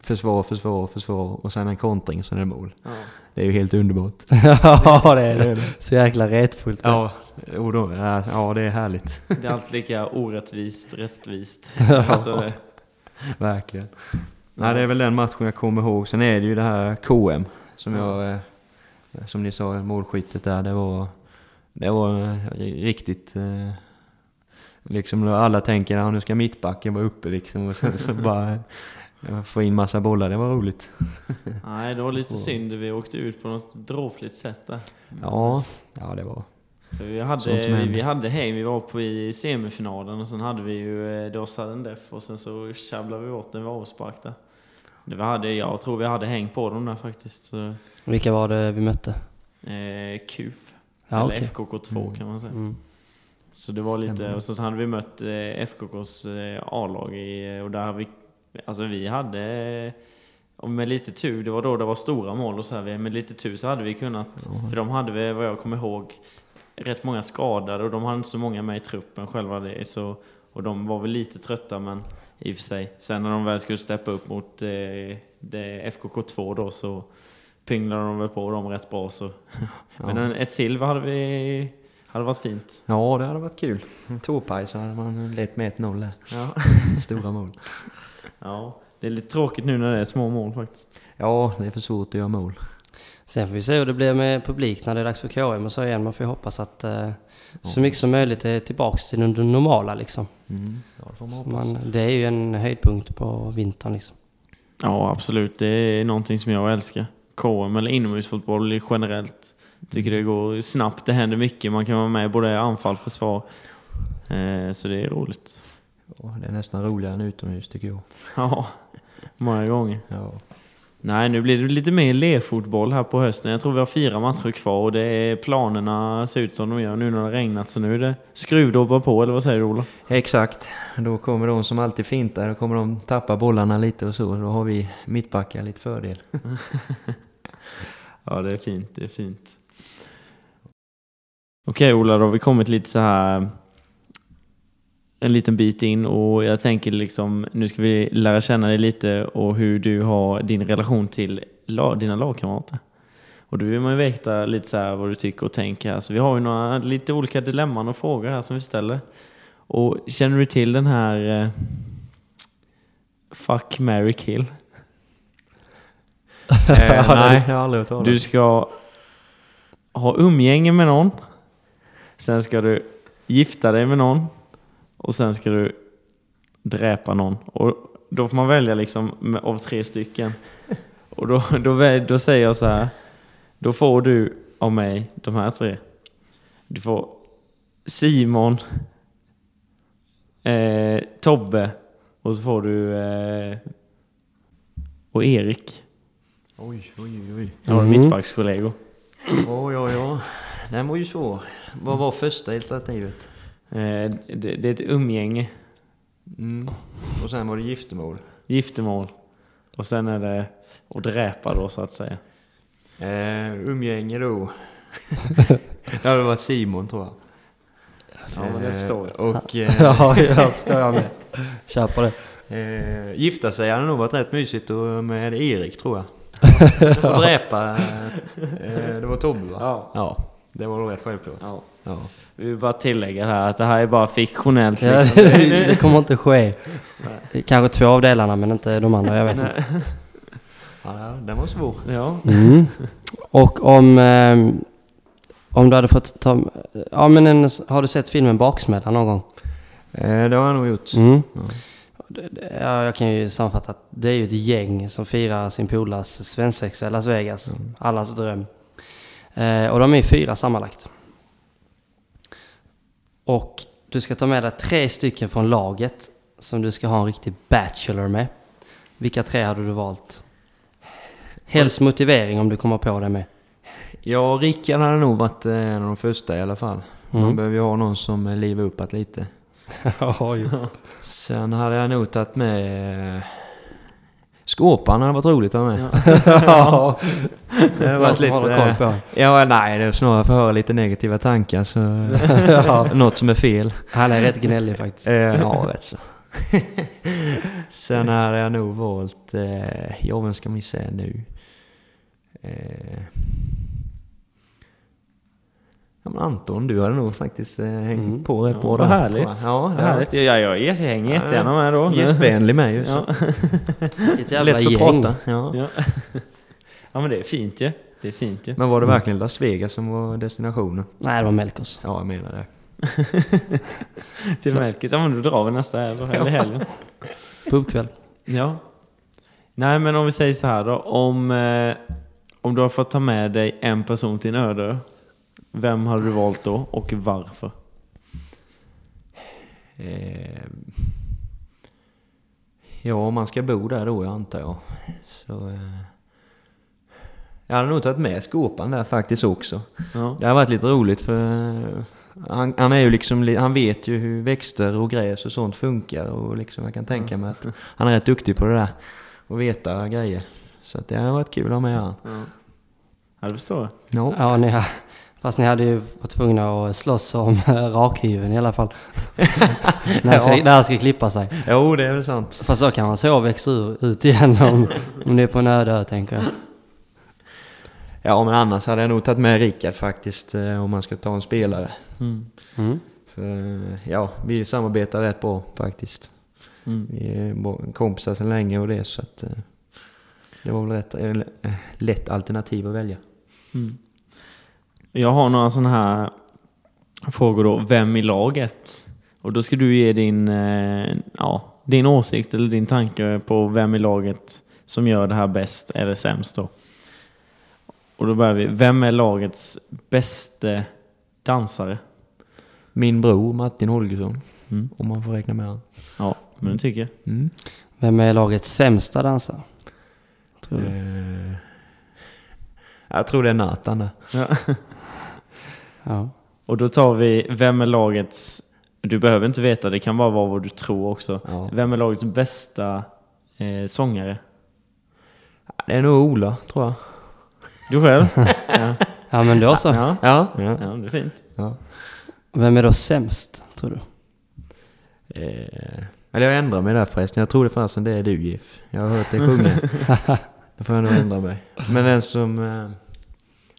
försvar, försvar, försvar och sen en kontring så är det mål. Ja. Det är ju helt underbart. ja, det är det. Så jäkla retfullt. Ja, och då, ja, ja, det är härligt. Det är alltid lika orättvist, rättvist. Ja. Alltså, det- Verkligen. Nej, det är väl den matchen jag kommer ihåg. Sen är det ju det här KM som jag, som ni sa, målskyttet där. Det var, det var eh, riktigt, eh, liksom alla tänker att nu ska mittbacken vara uppe liksom och sen så bara eh, få in massa bollar. Det var roligt. nej, det var lite synd. Vi åkte ut på något dråpligt sätt där. Ja, ja det var. För vi hade, vi, vi hade häng, vi var på i semifinalen och sen hade vi ju då sudden death och sen så tjabblade vi åt en avspark där. Det vi hade, jag tror vi hade häng på dem där faktiskt. Så, Vilka var det vi mötte? eh, KUF. Ja, eller okej. FKK2 kan man säga. Mm. Så det var lite, och så hade vi mött eh, FKKs eh, A-lag i, och där hade vi, alltså vi hade, och med lite tur, det var då det var stora mål och så här, med lite tur så hade vi kunnat, för de hade vi, vad jag kommer ihåg, rätt många skadade och de hade inte så många med i truppen själva det, så, och de var väl lite trötta men i och för sig. Sen när de väl skulle steppa upp mot eh, det FKK2 då så pynglade de väl på dem rätt bra så. Men Ja. en, ett silver hade vi, hade varit fint. Ja, det hade varit kul. En tåpaj så hade man lätt med 1-0 där. Ja. Stora mål. Ja, det är lite tråkigt nu när det är små mål faktiskt. Ja, det är för svårt att göra mål. Sen får vi se hur det blir med publik när det är dags för KM och så igen. Man får ju hoppas att eh, så mycket som möjligt är tillbaks till det normala liksom. Mm. Ja, det får man hoppas. man, det är ju en höjdpunkt på vintern liksom. Ja, absolut. Det är någonting som jag älskar. KM eller inomhusfotboll generellt. Tycker det går snabbt, det händer mycket. Man kan vara med i både anfall och försvar. Eh, så det är roligt. Ja, det är nästan roligare än utomhus tycker jag. Ja, många gånger. Ja. Nej, nu blir det lite mer lerfotboll här på hösten. Jag tror vi har fyra matcher kvar och det är, planerna ser ut som de gör nu när det regnat. Så nu är det skruvdobbar på, eller vad säger du Ola? Exakt. Då kommer de som alltid fintar, då kommer de tappa bollarna lite och så. Då har vi mittbackar lite fördel. Ja, det är fint. Det är fint. Okej Ola, då har vi kommit lite så här en liten bit in och jag tänker liksom nu ska vi lära känna dig lite och hur du har din relation till la- dina lagkamrater. Och då vill man ju veta lite så här vad du tycker och tänker. Så vi har ju några lite olika dilemman och frågor här som vi ställer. Och känner du till den här eh, Fuck, marry, kill? eh, nej, jag har aldrig hört Du ska ha umgänge med någon. Sen ska du gifta dig med någon. Och sen ska du dräpa någon. Och då får man välja liksom av tre stycken. Och då, då, då säger jag så här. Då får du av mig de här tre. Du får Simon, eh, Tobbe och så får du eh, och Erik. Oj, oj, oj. Jag har Mm. mittbackskollegor. Oj, oj, oj. Den var ju svår. Vad var första alternativet? Eh, det, det är ett umgänge, Mm. Och sen var det giftermål. giftermål och sen är det att dräpa då så att säga. Eh, umgänge då. det hade varit Simon tror jag. Ja, men det förstår jag. Och eh, ja, jag förstår jag med. Kör på det. eh, gifta sig hade nog varit rätt mysigt och med Erik tror jag. Och dräpa, eh, det var Tobbe va? Ja. Ja, det var nog rätt självklart. Ja. Ja. Vi vill bara tillägga här att det här är bara fiktionellt. Ja, Liksom. det, det kommer inte ske. Kanske två av delarna men inte de andra, jag vet inte. Ja, den var svår. Ja. Mm. Och om, eh, om du hade fått ta... Ja men en, har du sett filmen Baksmälla någon gång? Eh, det har jag nog gjort. Mm. Ja. Ja, jag kan ju sammanfatta att det är ju ett gäng som firar sin polars svensexa i Las Vegas. Allas dröm. Eh, och de är fyra sammanlagt. Och du ska ta med dig tre stycken från laget som du ska ha en riktig bachelor med. Vilka tre hade du valt? Helst motivering om du kommer på det med. Ja, Rickard hade nog varit eh, en av de första i alla fall. Man Mm. behöver ju ha någon som eh, livar upp att lite. Ja, ju. Sen hade jag nog tagit med... eh, Skåpan hade varit roligt att ha med. ja. Det hade Någon varit som håller koll. Ja, nej, det är snarare för att höra lite negativa tankar så... ja. Något som är fel. Han är rätt gnällig faktiskt. Eh, ja, rätt så. Sen hade jag nog valt... Eh, ja, vem ska vi säga nu? Eh, ja, men Anton, du hade nog faktiskt eh, hängt Mm. på rätt Ja, bra vad härligt. Ja, det Härligt. Ja, jag, jag hänger jättegärna med då. Gästvänlig med ju. så. Ja. Lätt för att prata. Ja. Ja. ja, men det är fint ju. Det är fint ju. Men var det verkligen Las Vegas som var destinationen? Nej, det var Melkos. Ja, jag menar det. Till Melkis. Ja, men då drar vi nästa helg, eller helgen. Pubkväll. Ja. Nej, men om vi säger så här då. Om, eh, om du har fått ta med dig en person till en öde Vem hade du valt då och varför? Eh, ja, man ska bo där då, jag antar jag. Så... Eh, jag hade nog tagit med Skåpan där faktiskt också. Ja. Det har varit lite roligt för eh, han, han är ju liksom, li- han vet ju hur växter och gräs och sånt funkar och liksom jag kan tänka mig att han är rätt duktig på det där. Och veta grejer. Så att det har varit kul att ha med han. Ja, det förstår jag. Ja. Ja, ni har, fast ni hade ju varit tvungna att slåss om rakhyveln i alla fall. när, ska, Ja. när ska klippa sig. Jo, det är väl sant. Fast så kan man så växa ur, ut igen om, om det är på en öde ö, tänker jag. Ja, men annars hade jag nog tagit med Rickard faktiskt eh, om man ska ta en spelare. Mm. Mm. Så, eh, ja, vi samarbetar rätt bra faktiskt. Mm. Vi är kompisar sedan länge och det så att eh, det var väl rätt lätt alternativ att välja. Jag har några sådana här frågor då. Vem i laget? Och då ska du ge din, eh, ja, din åsikt eller din tanke på vem i laget som gör det här bäst eller sämst då. Och då börjar vi. Vem är lagets bästa dansare? Min bror Martin Holgersson, Mm. om man får räkna med han. Ja, men det tycker jag. Mm. Vem är lagets sämsta dansare? Tror du? Eh, jag tror det är Nathan där. Ja. Ja. Och då tar vi, vem är lagets... Du behöver inte veta, det kan bara vara vad du tror också. Ja. Vem är lagets bästa eh, sångare? Det är nog Ola, tror jag. Du själv? ja. ja, men då så. Ja. Ja. ja. ja, det är fint. ja. Vem är då sämst, tror du? Eh, eller jag ändrar mig där förresten. Jag trodde fasen det är du Jeff. Jag har hört dig sjunga. Då får jag nog ändra mig. Men den som eh,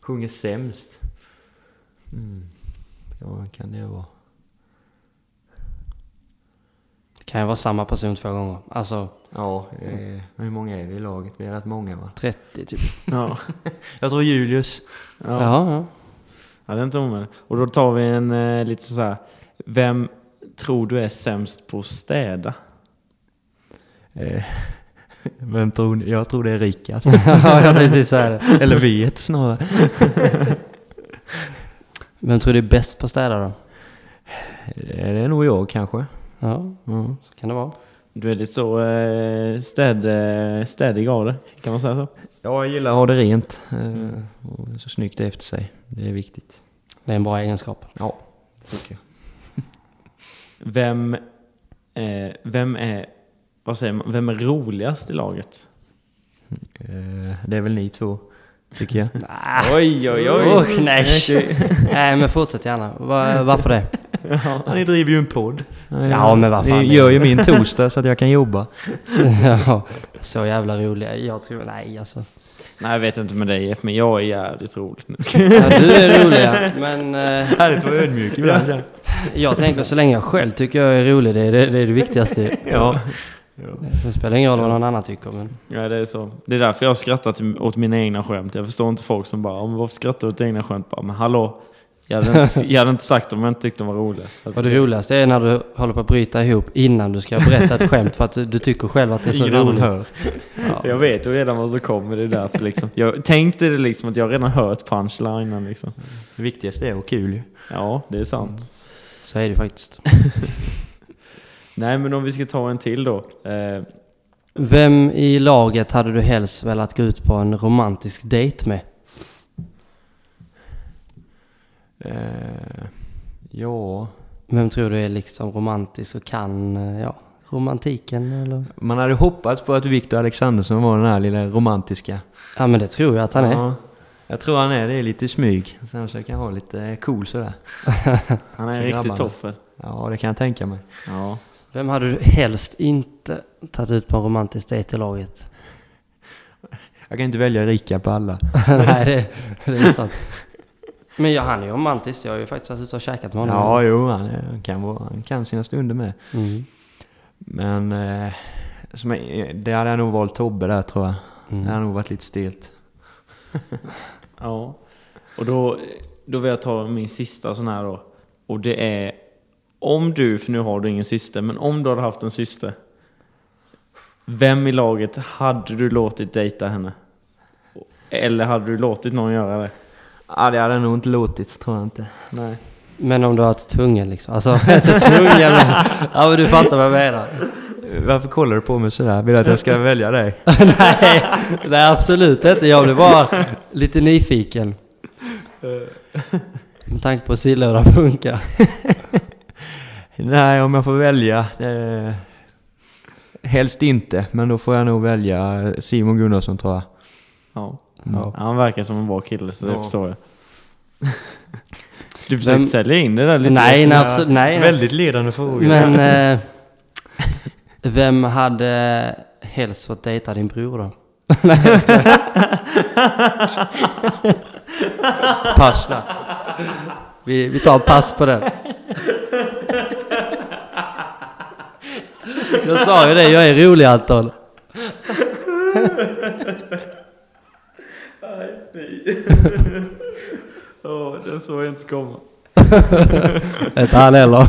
sjunger sämst. Mm. Ja, vad kan det vara? Det kan ju vara samma person två gånger. Alltså Ja, eh, hur många är vi i laget? Vi är rätt många va? 30 typ. Ja. Jag tror Julius. Ja. Ja, ja. ja, det är inte omöjligt. Och då tar vi en eh, lite så här. Vem tror du är sämst på att städa? Eh, vem tror ni? Jag tror det är Rickard. ja, precis säga det. Eller vet snarare. Vem tror du är bäst på att städa då? Eh, Det är nog jag kanske. Ja, Ja. så kan det vara. Du är lite så eh, städ, eh, städig av det, kan man säga så? Ja, jag gillar att ha det rent. Och så snyggt efter sig. Det är viktigt. Det är en bra egenskap. Ja, det tycker jag. Vem, eh, vem är, vad säger man, vem är roligast i laget? Eh, Det är väl ni två, tycker jag. Oj, oj, Usch, nej. nej, men fortsätt gärna. Va- varför det? Ni driver ju en podd. Ja, men vad fan, Ni det- gör ju min torsdag så att jag kan jobba. ja, så jävla roliga. Jag tror, nej alltså. Nej, jag vet inte med dig Jeff, men jag är jävligt rolig. Ja, du är roliga, men eh, Härligt att vara ödmjuk ibland. jag tänker så länge jag själv tycker jag är rolig, det är det, det, är det viktigaste. jag. Ja. Sen spelar det ingen roll vad någon annan tycker, men Ja, det är så. Det är därför jag skrattar till, åt mina egna skämt. Jag förstår inte folk som bara, "Ja, men varför skrattar du åt egna skämt? Bara, men hallå, jag hade, inte, jag hade inte sagt dem om jag inte tyckte de var roliga. Alltså, Och det roligaste är när du håller på att bryta ihop innan du ska berätta ett skämt för att du, tycker själv att det är så roligt. hör. Ja. Jag vet ju redan vad som kommer, det är därför liksom. Jag tänkte det liksom att jag redan hört punchlinen liksom. Det viktigaste är att kul. Ja, det är sant. Så är det faktiskt. Nej, men om vi ska ta en till då. Eh, Vem i laget hade du helst velat gå ut på en romantisk dejt med? Eh, ja, Vem tror du är liksom romantisk och kan, eh, ja, romantiken eller? man hade hoppats på att Victor Alexandersson var den här lilla romantiska. Ja men det tror jag att han är. Ja, jag tror han är det lite i smyg. Sen försöker han vara lite cool sådär. han är en riktig toffel. Ja, det kan jag tänka mig. Ja. Vem hade du helst inte tagit ut på en romantisk dejt i laget? Jag kan inte välja Rickard på alla. Nej, det, det är sant. Men ja, han är ju romantisk. Jag har ju faktiskt varit ute och käkat med honom. Ja, jo, han, är, han, kan vara, han kan sina stunder med. Mm. Men eh, som jag, det hade jag nog valt Tobbe där tror jag. Mm. Det hade nog varit lite stelt. Ja. Och då, då vill jag ta min sista sån här då. Och det är om du, för nu har du ingen syster, men om du hade haft en syster. Vem i laget hade du låtit dejta henne? Eller hade du låtit någon göra det? Ja, det hade jag nog inte låtit, tror jag inte. Nej. Men om du har ett tvungen liksom. Alltså, inte tvungen men... Ja men du fattar vad jag menar. Varför kollar du på mig sådär? Vill du att jag ska välja dig? nej, nej, absolut inte. Jag blev bara lite nyfiken. Med tanke på hur sillhöra funkar. Nej, om jag får välja. Eh, helst inte, men då får jag nog välja Simon Gunnarsson tror jag. Ja. Ja. Han verkar som en bra kille, så det Ja. förstår jag. Du försöker sälja in det där lite. Nej, nej, absolut, nej, nej. Väldigt ledande fråga. Men... Eh, vem hade helst fått dejta din bror då? nej, jag skojar. Pass vi, vi tar pass på det. Jag sa ju det, jag är rolig Anton. Åh, den såg jag inte komma. Inte han heller.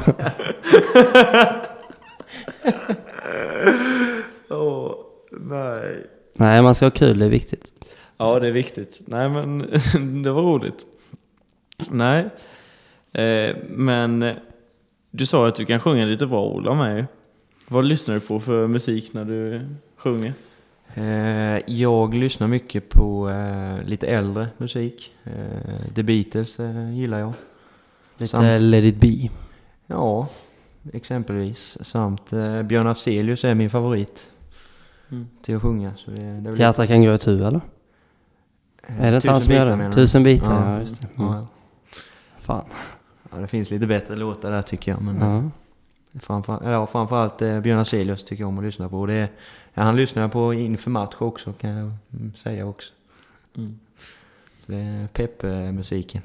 Åh, nej. Nej, man ska ha kul, det är viktigt. Ja, det är viktigt. Nej, men det var roligt. Nej. Eh, men du sa att du kan sjunga lite bra, Ola, med. Vad lyssnar du på för musik när du sjunger? Eh, jag lyssnar mycket på eh, lite äldre musik. Eh, The Beatles gillar jag. Lite Samt- Let it be. Ja, exempelvis. Samt Björn Afzelius är min favorit Mm. till att sjunga. Så det, det är väl Hjärta kan gå itu eller? Är det inte han som Tusen gör bitar det? Tusen bitar, ja, Ja. just det. Mm. Ja, Fan. ja, det finns lite bättre låtar där tycker jag. Men Ja. Framför, ja, framförallt eh, Björn Afzelius tycker jag om att lyssna på. Och Det, ja, han lyssnar jag på inför match också kan jag mm, säga också. Mm. Det är pepp-musiken.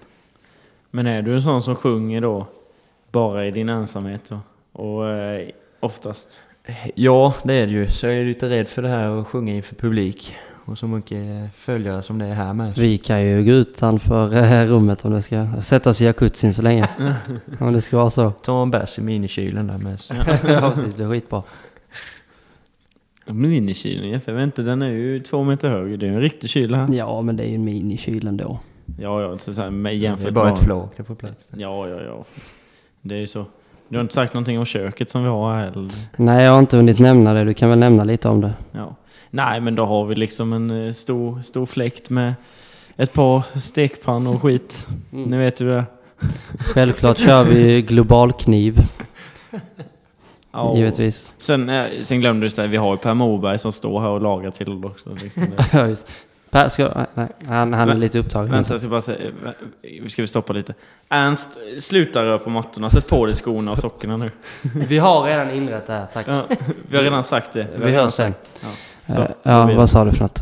Men är du en sån som sjunger då bara i din ensamhet då? Och eh, oftast? Ja, det är det ju. Så jag är lite rädd för det här att sjunga inför publik. Och så mycket följare som det är här med. Vi kan ju gå utanför eh, rummet om det ska... Sätta oss i jacuzzin så länge. om det ska vara så. Ta en bärs i minikylen där med. ja, precis. Det blir skitbra. Minikylen, jag vet inte, den är ju två meter hög. Det är ju en riktig kyl här. Ja, men det är ju en minikyl ändå. Ja, ja, så så här, med Det är jämfört bara med... ett flak får plats. Ja, ja, ja. Det är ju så. Du har inte sagt någonting om köket som vi har här heller? Nej, jag har inte hunnit nämna det. Du kan väl nämna lite om det. Ja. Nej, men då har vi liksom en eh, stor, stor fläkt med ett par stekpannor och skit. Mm. Ni vet hur det är. Självklart kör vi globalkniv, Ja. givetvis. Sen, eh, sen glömde du säga, vi har ju Per Morberg som står här och lagar till också. Liksom det. Ja, just. Per, ska, nej, han, han är Vä- lite upptagen. Vänta, jag ska bara säga... Ska vi stoppa lite? Ernst, sluta röra på mattorna. Sätt på dig skorna och sockorna nu. Vi har redan inrett det här, tack. Ja, vi har redan sagt det. Vi redan hörs sen. Ja, så, Eh, då ja, vad sa du för något?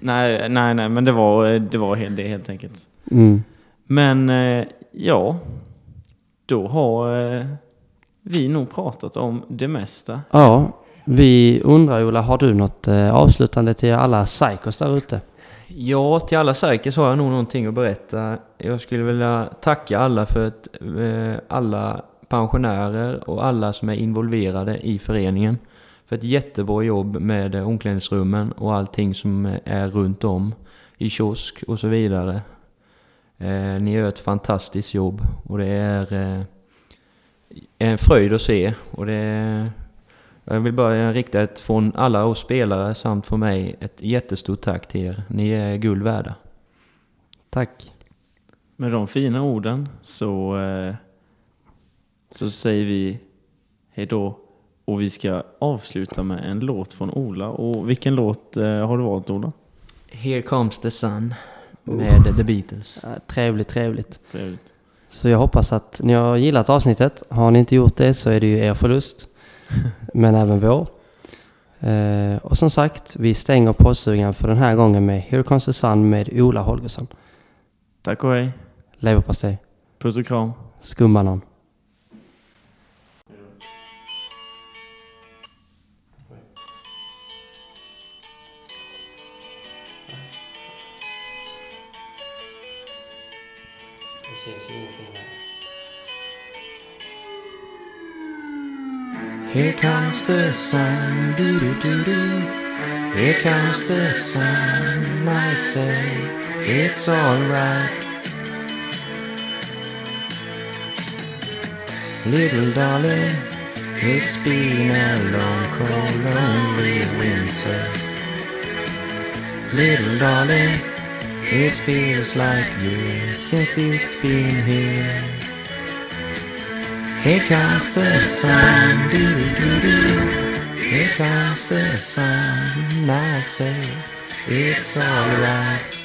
Nej, nej, nej, men det var, det var helt, det helt enkelt. Mm. Men eh, ja, då har eh, vi nog pratat om det mesta. Ja, vi undrar Ola, har du något eh, avslutande till alla psykos där ute? Ja, till alla psykos har jag nog någonting att berätta. Jag skulle vilja tacka alla för att eh, alla pensionärer och alla som är involverade i föreningen för ett jättebra jobb med eh, omklädningsrummen och allting som är runt om i kiosk och så vidare. Eh, ni gör ett fantastiskt jobb och det är eh, en fröjd att se och det jag vill bara rikta ett från alla oss spelare samt från mig ett jättestort tack till er. Ni är guld värda. Tack. Med de fina orden så, eh, så säger vi hej då. Och vi ska avsluta med en låt från Ola. Och vilken låt eh, har du valt Ola? Here comes the sun med The Beatles. Trevligt, trevligt. Trevligt. Så jag hoppas att ni har gillat avsnittet. Har ni inte gjort det så är det ju er förlust. Men även vår. Eh, och som sagt, vi stänger poddsugan för den här gången med Here comes the sun med Ola Holgersson. Tack och hej. Leverpastej. Puss och kram. Skumbanan. Here comes the sun, do do do do. Here comes the sun, I say it's alright. Little darling, it's been a long, cold, lonely winter. Little darling, it feels like years since it's been here. Here comes the sun, do do do. Here comes the sun, I say it's alright.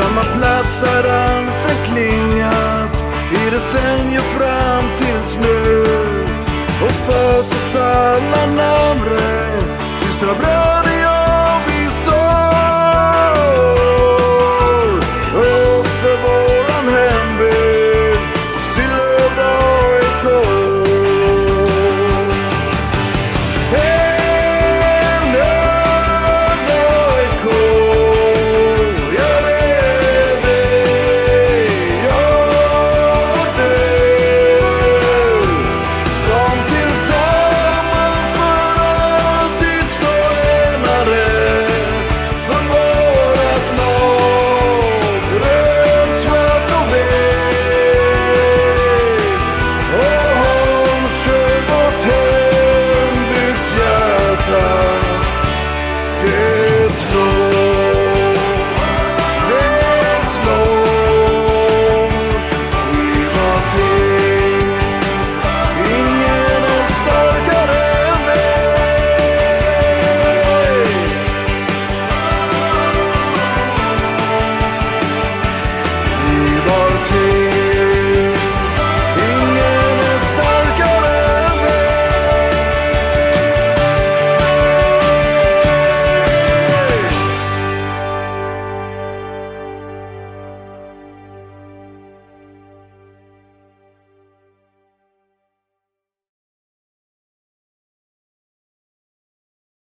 Samma plats där dansen klingat. I decennier fram tills nu och fört oss alla närmre systrar, bröder